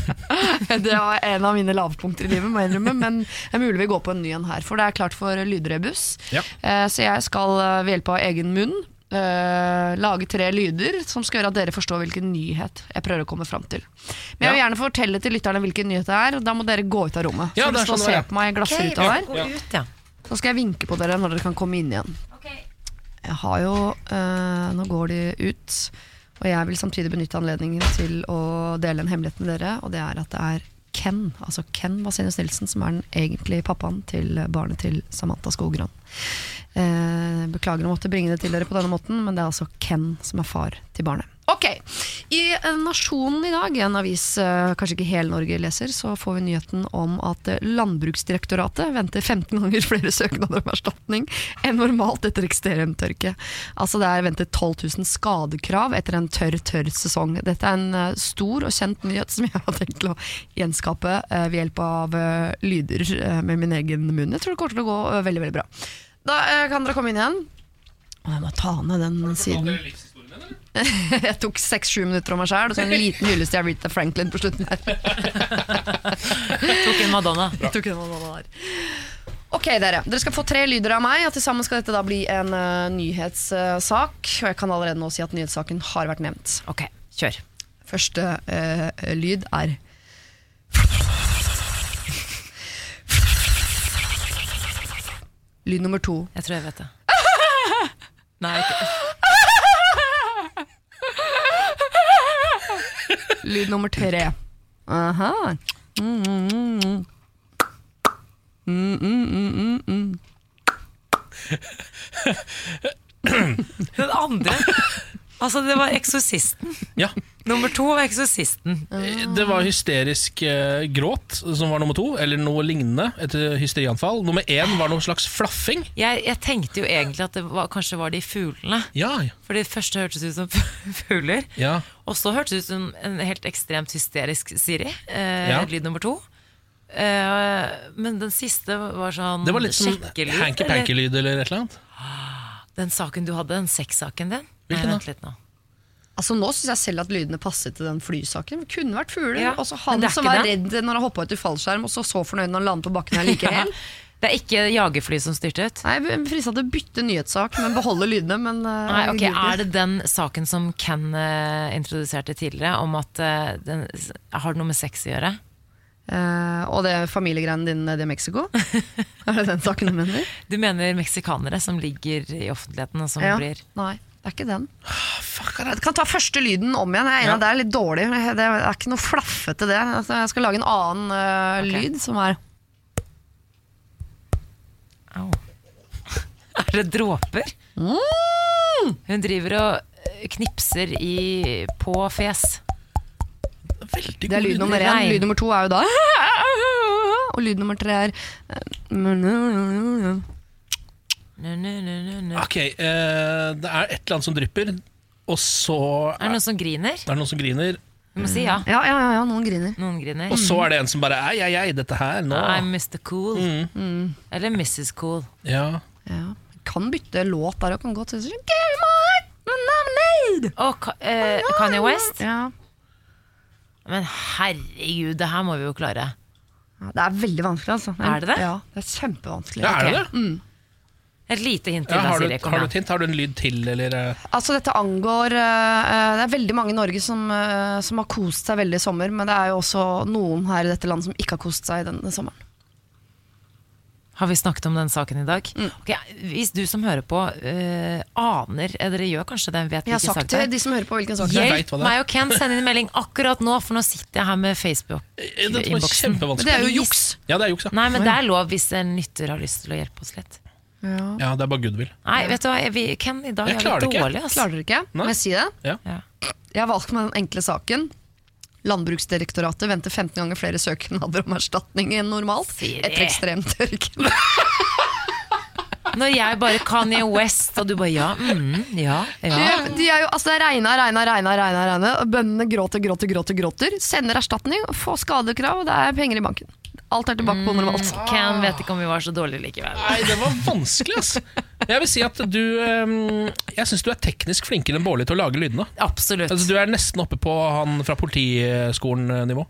Det var en av mine lavpunkter i livet, må jeg innrømme, men det er mulig vi går på en ny en her. For det er klart for lydrebus. Ja. Uh, Så jeg skal ved hjelp av egen munn Uh, lage tre lyder som skal gjøre at dere forstår hvilken nyhet jeg prøver å komme fram til. Men jeg vil gjerne fortelle til lytterne hvilken nyhet det er, og da må dere gå ut av rommet. Ja, for det er dere står og sånn det ser er. på meg i glassruta der. Gå ut, ja. Så skal jeg vinke på dere når dere kan komme inn igjen. Jeg har jo eh, Nå går de ut, og jeg vil samtidig benytte anledningen til å dele en hemmelighet med dere, og det er at det er Ken, altså Ken Vasenius Nilsen, som er den egentlige pappaen til barnet til Samantha Skogran. Eh, beklager å måtte bringe det til dere på denne måten, men det er altså Ken som er far til barnet. Ok, I eh, Nasjonen i dag, en avis eh, kanskje ikke hele Norge leser, så får vi nyheten om at eh, Landbruksdirektoratet venter 15 ganger flere søknader om erstatning enn normalt etter ekstremtørke. Altså Det er ventet 12 000 skadekrav etter en tørr, tørr sesong. Dette er en stor og kjent nyhet som jeg har tenkt å gjenskape ved hjelp av lyder med min egen munn. Jeg tror det kommer til å gå veldig, veldig bra. Da kan dere komme inn igjen. Jeg må ta ned den siden. Jeg tok seks-sju minutter om meg sjæl, og så en liten hyllest til Rita Franklin på slutten her. Tok en Madonna. Jeg tok en Madonna der. Ok, dere. Dere skal få tre lyder av meg, og til sammen skal dette da bli en uh, nyhetssak. og jeg kan allerede nå si at nyhetssaken har vært nevnt. Ok, kjør. Første uh, lyd er Lyd nummer to. Jeg tror jeg vet det. Nei, ikke. Lyd nummer tre. Aha. Mm, mm, mm. Mm, mm, mm, mm, mm. Den andre Altså, det var Eksorsisten. Ja. Nummer to var Eksorsisten. Det var hysterisk eh, gråt som var nummer to, eller noe lignende. Et hysterianfall. Nummer én var noe slags flaffing. Jeg, jeg tenkte jo egentlig at det var, kanskje var de fuglene. Ja, ja. For det første hørtes ut som fugler. ja. Og så hørtes det ut som en helt ekstremt hysterisk Siri. Eh, Ja. Lyd nummer to. Eh, men den siste var sånn Det var litt som sjekkelyd, eller? hanky-panky-lyd eller et eller annet. Den saken du hadde, den sexsaken din. Hvilken Nei, da? vent litt nå. Altså Nå syns jeg selv at lydene passet til den flysaken. Det kunne vært fugler. Ja, og så han som var det. redd når han hoppa ut i fallskjerm, og så så fornøyd når han landet på bakken her like hel. Det er ikke jagerfly som styrte ut? Nei, Jeg frista til å bytte nyhetssak, men beholde lydene. Men, uh, Nei, okay. Er det den saken som Ken uh, introduserte tidligere, om at uh, den har det noe med sex å gjøre? Og det familiegreiene dine nede i Mexico? er det den saken du mener? Du mener meksikanere som ligger i offentligheten og som Ja. blir Nei, det er ikke den. Jeg kan ta første lyden om igjen. Jeg er enig, Ja. Det er litt dårlig. Det er ikke noe flaffete, det. Altså, Jeg skal lage en annen Ok. lyd som er Au. Er det dråper? Mm! Hun driver og eh, knipser i, på fes. Veldig Det er god lyd nummer én. Regn. Lyd nummer to er jo da Og lyd nummer tre er Ok, eh, det er et eller annet som drypper, og så Er det noen som griner? det er noen som griner. Du må si ja. Ja, ja, ja, ja noen griner. Noen griner. Og så er det en som bare Ei, ei, ei, dette her nå I'm Mr. Cool. Eller Mrs. Cool. Ja. Ja. Kan bytte låt der og kan godt synes Give my lemonade! Og Ka- eh, Kanye West? Ja. Men herregud, det her må vi jo klare. Ja, Det er veldig vanskelig, altså. Er det det? Ja, det er kjempevanskelig. ja, er det det det? Et lite hint til Ja, da, har, du, Siri. Har du et hint? Har du en lyd til, eller eh? Altså dette angår eh, Det er veldig mange i Norge som, uh, som har kost seg veldig i sommer, men det er jo også noen her i dette landet som ikke har kost seg denne sommeren. Har vi snakket om den saken i dag? Mm. Ok, hvis du som hører på uh, aner Dere gjør kanskje det? Vet Jeg har sagt det de som hører på hvilken sak Hjelp meg og Ken, send inn en melding akkurat nå, for nå sitter jeg her med Facebook-innboksen. Det, det er jo juks. Ja, det er juks, ja. Nei, men det er lov hvis en lytter har lyst til å hjelpe oss litt. Ja. Ja, det er bare goodwill. Nei, vet du hva, vi, Ken, i dag Jeg er vi dårlige. Altså. Klarer dere ikke? Nei. Må jeg si det? Ja. Ja. Jeg har valgt meg den enkle saken. Landbruksdirektoratet venter 15 ganger flere søknader om erstatning enn normalt etter etter ekstremtørke. Når jeg bare Kanye West, og du bare ja, mm, ja, ja. De, de er jo, altså det er regna, regna, regna, regna, regna. Bøndene gråter, gråter, gråter, gråter. Sender erstatning, får skadekrav, og det er penger i banken. Alt er tilbake på normalt. Ken vet ikke om vi var så dårlige likevel. Nei, det var vanskelig, ass. Jeg vil si at du eh, Jeg syns du er teknisk flinkere enn Bårli til å lage lydene. Absolutt. Altså, du er nesten oppe på han fra politiskolen-nivå.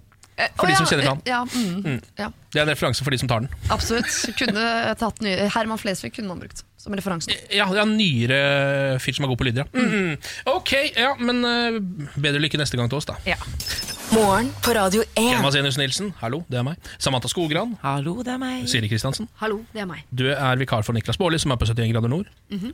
For de som kjenner han. Ja, mm, ja, Det er en referanse for de som tar den. absolutt. Kunne tatt nye, Herman Flesvig kunne man brukt som referanse. Ja, ja nyere fyr som er god på lyder, ja. Mm. Ok, ja, men eh, bedre lykke neste gang til oss, da. Ja. Morgen på Radio 1. Emma Zenius Nilsen, hallo, det er meg. Samantha Skogran, Hallo, det er meg. Siri Kristiansen. Hallo, det er meg. Du er vikar for Niklas Baarli, som er på 71 grader nord.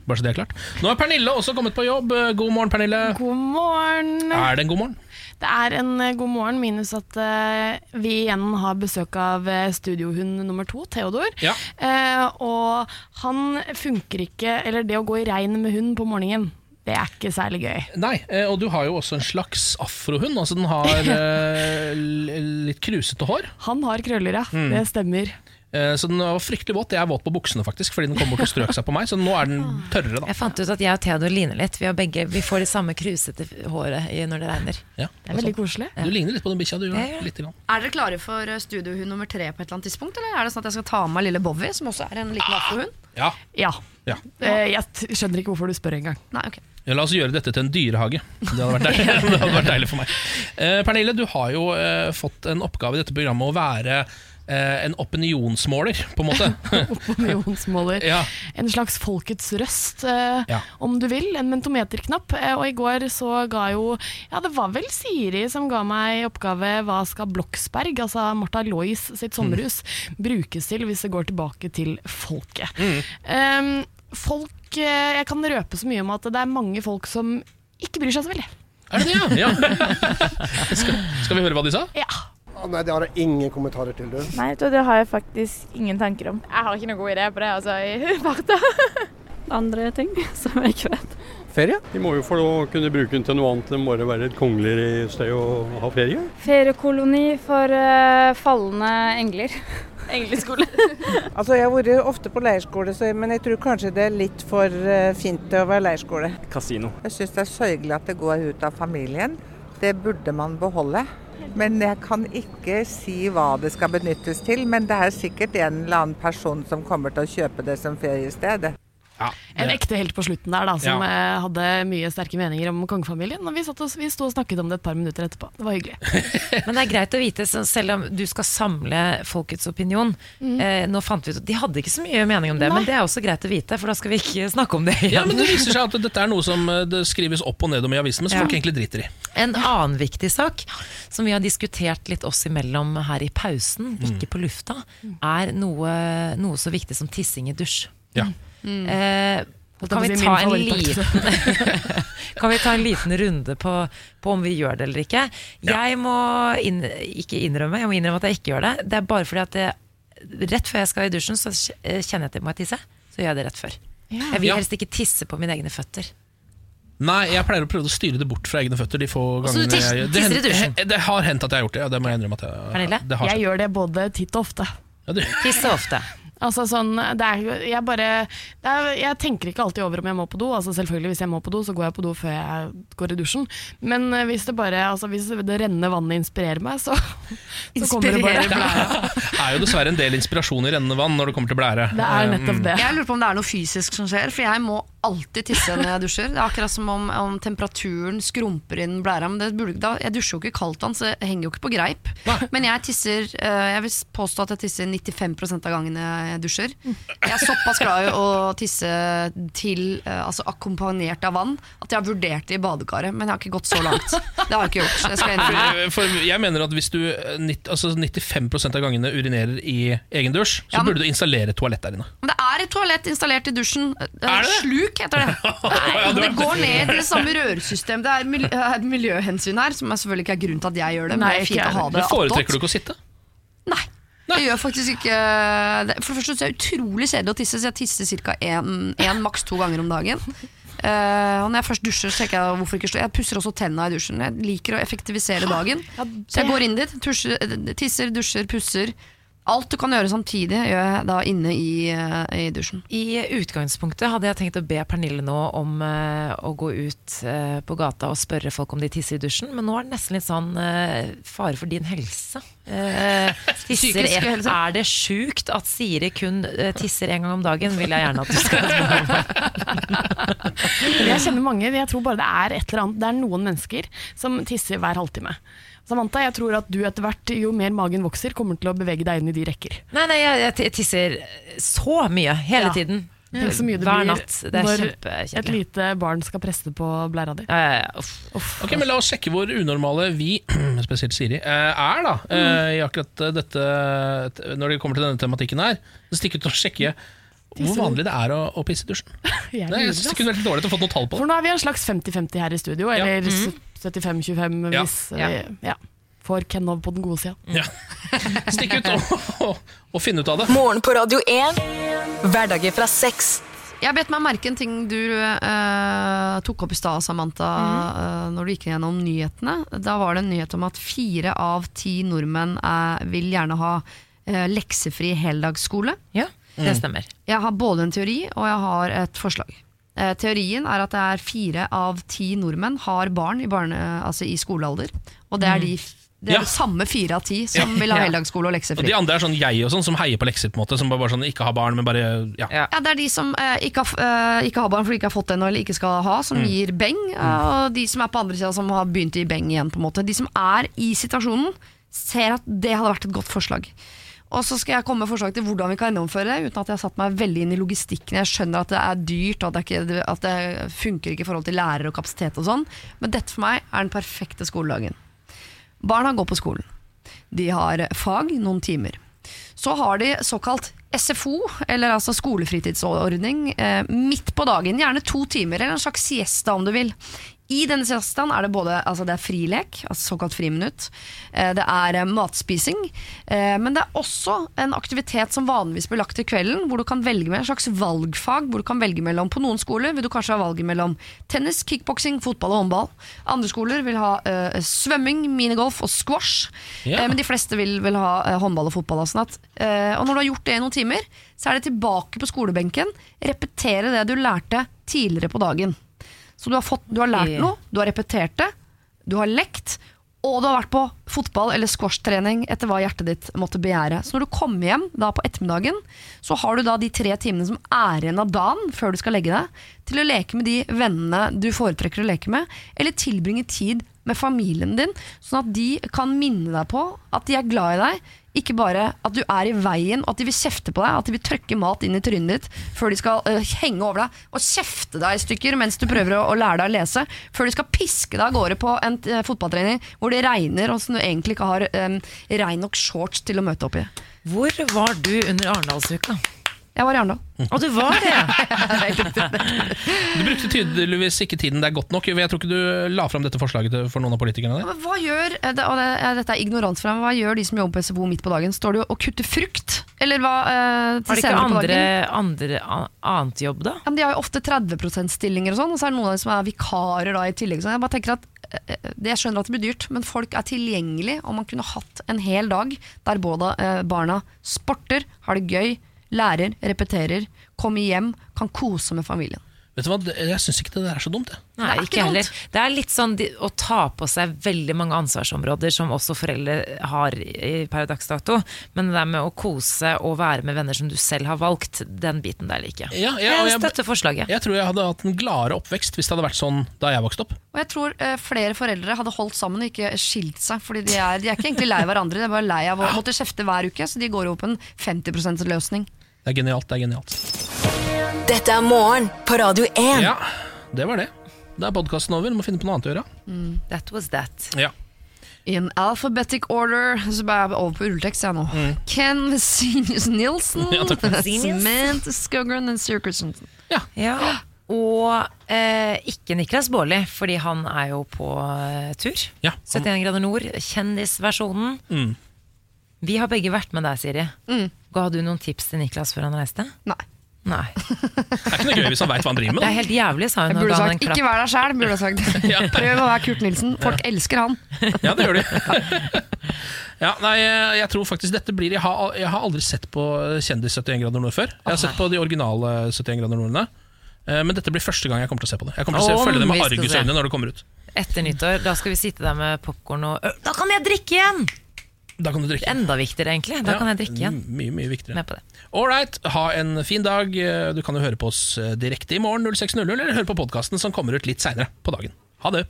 Bare så det er klart. Nå er Pernille også kommet på jobb. Eh, God morgen, Pernille. God morgen. Er det en god morgen? Det er en eh, god morgen, minus at uh, vi igjen har besøk av studiohund nummer to, Theodor. Ja. Uh, og han funker ikke Eller det å gå i regn med hund på morgenen, Det er ikke særlig gøy. Nei, eh, og du har jo også en slags afrohund. Altså den har eh, litt krusete hår. Han har krøller, ja. Mm. Det stemmer. Eh, Så den var fryktelig våt. Jeg er våt på buksene, faktisk, fordi den kom bort og strøk seg på meg. Så nå er den tørrere, da. Jeg fant ut at jeg og Theodor ligner litt. Vi, har begge, vi får det samme krusete håret når det regner. Ja, Det er veldig koselig. Du ligner litt på den bikkja, du. Ja, Ja, ja. litt grann. Er dere klare for studiohund nummer tre på et eller annet tidspunkt? Eller er det sånn at jeg skal ta med meg lille Bowie, som også er en liten afrohund? Ja. Ja. Ja. Jeg skjønner ikke hvorfor du spør engang. Nei, ok. Ja, La oss gjøre dette til en dyrehage. Det hadde vært deilig, det hadde vært deilig for meg. Eh, Pernille, du har jo eh, fått en oppgave i dette programmet å være eh, en opinionsmåler, på en måte. Opinionsmåler. Ja. En slags folkets røst, eh, Ja. om du vil. En mentometerknapp. Eh, og i går så ga jo Ja, det var vel Siri som ga meg oppgave hva skal Bloksberg, altså Martha Lois sitt sommerhus, brukes til hvis det går tilbake til folket. Eh, folk eh, Jeg kan røpe så mye om at det er mange folk som ikke bryr seg så veldig. Er det det, ja? ja. Skal, skal vi høre hva de sa? Ja. Nei, det har jeg ingen kommentarer til, du. Nei, det har jeg faktisk ingen tanker om. Jeg har ikke noen god idé på det, altså, i farta. Andre ting som jeg ikke vet. Ferie? De må jo få lov å kunne bruke den til noe annet enn bare være et kongeligere sted å ha ferie. Feriekoloni for uh, falne engler. Engleskole. Altså, Jeg har vært ofte på leirskole, så- men jeg tror kanskje det er litt for eh, fint til å være leirskole. Kasino. Jeg syns det er sørgelig at det går ut av familien. Det burde man beholde. Men jeg kan ikke si hva det skal benyttes til. Men det er sikkert en eller annen person som kommer til å kjøpe det som feriested. En ekte helt på slutten der, da, som Ja. eh, hadde mye sterke meninger om kongefamilien. Og vi, satt og, vi sto og snakket om det et par minutter etterpå. Det var hyggelig. Men det er greit å vite, selv om du skal samle folkets opinion eh, Nå fant vi ut at De hadde ikke så mye mening om det, Nei. men det er også greit å vite, for da skal vi ikke snakke om det igjen. Ja, men Det viser seg at dette er noe som eh, det skrives opp og ned om i avisen, men som Ja. folk egentlig driter i. En annen viktig sak som vi har diskutert litt oss imellom her i pausen, ikke på lufta, er noe, noe så viktig som tissing i dusj. Ja. Eh, kan, vi ta en liten, kan vi ta en liten runde på, på om vi gjør det eller ikke? Jeg må inn, ikke innrømme, jeg må innrømme at jeg ikke gjør det. Det er bare fordi at jeg, rett før jeg skal i dusjen, så kjenner jeg at jeg må tisse. Så gjør jeg det rett før. Jeg vil helst ikke tisse på mine egne føtter. Nei, jeg pleier å prøve å styre det bort fra egne føtter de få så du gangene tis- jeg det, hen- det har hendt at jeg har gjort det, ja, det må jeg innrømme at jeg, Pernille? det har Jeg gjør det både titt og ofte. Ja, Tisse ofte. Altså sånn, det er, jeg bare det er, Jeg tenker ikke alltid over om jeg må på do. Altså Selvfølgelig Hvis jeg må på do, så går jeg på do før jeg går i dusjen. Men eh, hvis det bare Altså hvis det rennende vannet inspirerer meg, så, så kommer det bare det er jo dessverre en del inspirasjon i rennende vann når det kommer til blære. Det er Um, nettopp det. Jeg lurer på om det er noe fysisk som skjer, for jeg må alltid tisse når jeg dusjer. Det er akkurat som om, om temperaturen skrumper inn blæra. Men det burde, da, jeg dusjer jo ikke i kaldtvann, så det henger jo ikke på greip. Men jeg tisser eh, Jeg vil påstå at jeg tisser 95 av gangene jeg dusjer. Jeg er såpass glad i å tisse til eh, altså akkompagnert av vann at jeg har vurdert det i badekaret, men jeg har ikke gått så langt. Det har jeg ikke gjort. Jeg. For, for jeg mener at hvis du eh, altså 95% av gangene urinerer i egen dusj, så Ja, men- burde du installere toalett der inne. Men det er et toalett installert i dusjen. Eh, Er det? Sluk heter det. Nei, det går ned i det samme rørsystemet. Det er et miljøhensyn her, som selvfølgelig ikke er grunnen til at jeg gjør det. Men Nei, det er fint å ha det Men foretrekker du ikke å sitte? Nei. Jeg gjør faktisk ikke det. For det første så er det utrolig kjedelig å tisse, så jeg tisser ca. én, maks to ganger om dagen. Uh, og når jeg først dusjer, så tenker jeg hvorfor ikke slå Jeg pusser også tenna i dusjen. Jeg liker å effektivisere dagen. Så jeg går inn dit, tusjer, tisser, dusjer, pusser. Alt du kan gjøre samtidig, gjør jeg da inne i, eh, i dusjen. I utgangspunktet hadde jeg tenkt å be Pernille nå om eh, å gå ut eh, på gata og spørre folk om de tisser i dusjen, men nå er det nesten litt sånn fare for din helse. Tisser, Psykisk er, helse. er det sjukt at Siri kun tisser en gang om dagen? Vil jeg gjerne at du skal spørre. Jeg kjenner mange, jeg tror bare det er et eller annet Det er noen mennesker som tisser hver halvtime. Samantha, jeg tror at du etter hvert, jo mer magen vokser, kommer til å bevege deg inn i de rekker. Nei, nei, jeg, jeg tisser så mye hele Ja. tiden. Så mye det Hver blir natt. Det er når et lite barn skal presse på blæra di. Ja, ja, ja. Uff. Ok, men La oss sjekke hvor unormale vi, spesielt Siri, eh, er da mm. i akkurat eh, dette Når det kommer til denne tematikken her. Så Stikk ut og sjekke hvor vanlig det er å, å pisse i dusjen. Jeg jeg synes det kunne vært litt dårlig å få noe tall på For nå er vi en slags 50-50 her i studio, Ja. eller Mhm. 75-25 Ja. hvis vi ja. får Kennov på den gode sida. Ja. Stikk ut og, og, og finn ut av det. Morgen på Radio 1. Hverdager fra seks. Jeg bet meg merke en ting du eh, tok opp i stad, Samantha, eh, når du gikk gjennom nyhetene. Da var det en nyhet om at fire av ti nordmenn eh, vil gjerne ha eh, leksefri heldagsskole. Ja, det Mm. stemmer. Jeg har både en teori og jeg har et forslag. Eh, teorien er at det er fire av ti nordmenn har barn i, barne, altså i skolealder. Og det er, de, det, er Ja. det samme fire av ti som Ja. vil ha heldagsskole og leksefri. Og de andre er sånn jeg og sånn, som heier på lekser, på en måte. Som bare, bare sånn, ikke har barn, men bare ja. Ja, Det er de som eh, ikke, har, eh, ikke har barn fordi de ikke har fått det ennå, eller ikke skal ha, som Mm. gir beng. eh, og de som er på andre sida, som har begynt i beng igjen. på en måte De som er i situasjonen, ser at det hadde vært et godt forslag. Og så skal jeg komme med forslag til hvordan vi kan gjennomføre det, uten at jeg har satt meg veldig inn i logistikken. Jeg skjønner at det er dyrt, at det, ikke, at det funker ikke i forhold til lærere og kapasitet og sånn, men dette for meg er den perfekte skoledagen. Barna går på skolen. De har fag noen timer. Så har de såkalt SFO, eller altså skolefritidsordning, eh, midt på dagen. Gjerne to timer, eller en slags siesta om du vil. I denne siestaen er det både altså det er frilek, altså såkalt friminutt, eh, det er eh, matspising, eh, men det er også en aktivitet som vanligvis blir lagt til kvelden, hvor du kan velge med en slags valgfag, hvor du kan velge mellom På noen skoler vil du kanskje ha valget mellom tennis, kickboksing, fotball og håndball. Andre skoler vil ha uh, svømming, minigolf og squash, eh, men de fleste vil, vil ha uh, håndball og fotball. Og, sånn at, og når du har gjort det i noen timer, så er det tilbake på skolebenken, repetere det du lærte tidligere på dagen. Så du har, fått, du har lært noe, du har repetert det, du har lekt, og du har vært på fotball- eller squashtrening etter hva hjertet ditt måtte begjære. Så når du kommer hjem da på ettermiddagen, så har du da de tre timene som er igjen av dagen før du skal legge deg, til å leke med de vennene du foretrekker å leke med, eller tilbringe tid med familien din, sånn at de kan minne deg på at de er glad i deg, ikke bare at du er i veien, og at de vil kjefte på deg, at de vil trykke mat inn i trynet ditt før de skal uh, henge over deg og kjefte deg i stykker mens du prøver å, å lære deg å lese, før de skal piske deg av gårde på en uh, fotballtrening hvor det regner, og som du egentlig ikke har um, rein nok shorts til å møte opp i. Hvor var du under Arendalsuka? Jeg var i Arendal. Og du var det? Du brukte tydeligvis ikke tiden der godt nok. Jeg tror ikke du la fram dette forslaget for noen av politikerne der. Men hva gjør, eh, og dette er ignorant fra meg, hva gjør de som jobber på SFO midt på dagen? Står de og kutter frukt? Eller hva eh, til Har de ikke senere på andre, dagen? andre annet jobb, da? Ja, men de har jo ofte 30 %-stillinger og sånn, og så er det noen av dem som er vikarer da, i tillegg. Så jeg bare tenker at eh, det Jeg skjønner at det blir dyrt, men folk er tilgjengelige, og man kunne hatt en hel dag der både barna sporter, har det gøy, lærer, repeterer, kommer hjem, kan kose med familien. Vet du hva, Jeg syns ikke det der er så dumt. jeg. Nei, Det er ikke heller. Det er litt sånn de, å ta på seg veldig mange ansvarsområder som også foreldre har i, per dags dato. Men det der med å kose og være med venner som du selv har valgt, den biten der liker jeg. Ja, ja, og jeg støtter forslaget. Jeg tror jeg hadde hatt en gladere oppvekst hvis det hadde vært sånn da jeg vokste opp. Og jeg tror eh, flere foreldre hadde holdt sammen og ikke skilt seg. Fordi de er, de er ikke egentlig lei hverandre, de er bare lei av å måtte kjefte hver uke. Så de går over på en 50 %-løsning. Det er genialt. det er genialt Dette er morgen på Radio 1. Ja, det var det. Da er podkasten over. Du må finne på noe annet å gjøre. Mm. That was that. Ja. In alphabetic order Så bare er jeg over på rulletekst jeg nå. Ken Vesinius Nilsen, Ja, takk for det. Samantha Skogran og Sir Christensen. Ja. Og eh, ikke Niklas Baarli, fordi han er jo på eh, tur. 71 grader nord, kjendisversjonen. Mm. Vi har begge vært med deg, Siri. Ga du noen tips til Niklas før han reiste? Nei. Nei. Det er ikke noe gøy hvis han veit hva han driver med. Det er helt jævlig, sa hun. Jeg burde ga han en sagt 'ikke vær deg sjæl'. Burde jeg sagt. Prøv å være Kurt Nilsen. Folk elsker han. Ja, det gjør de. ja, nei, jeg tror faktisk dette blir Jeg har, jeg har aldri sett på Kjendis 71 grader nord før. Jeg har sett på de originale 71 grader nordene. Eh, Men dette blir første gang jeg kommer til å se på det. Jeg kommer til å se, følge det med argusøyne når det kommer ut. Etter nyttår, da skal vi sitte der med popkorn og Da kan jeg drikke igjen! Da kan du drikke. Enda viktigere, egentlig. Da Ja, kan jeg drikke igjen. Mye, mye viktigere. Med på det. Ålreit, ha en fin dag. Du kan jo høre på oss eh, direkte i morgen 06.00, eller høre på podkasten som kommer ut litt seinere på dagen. Ha det.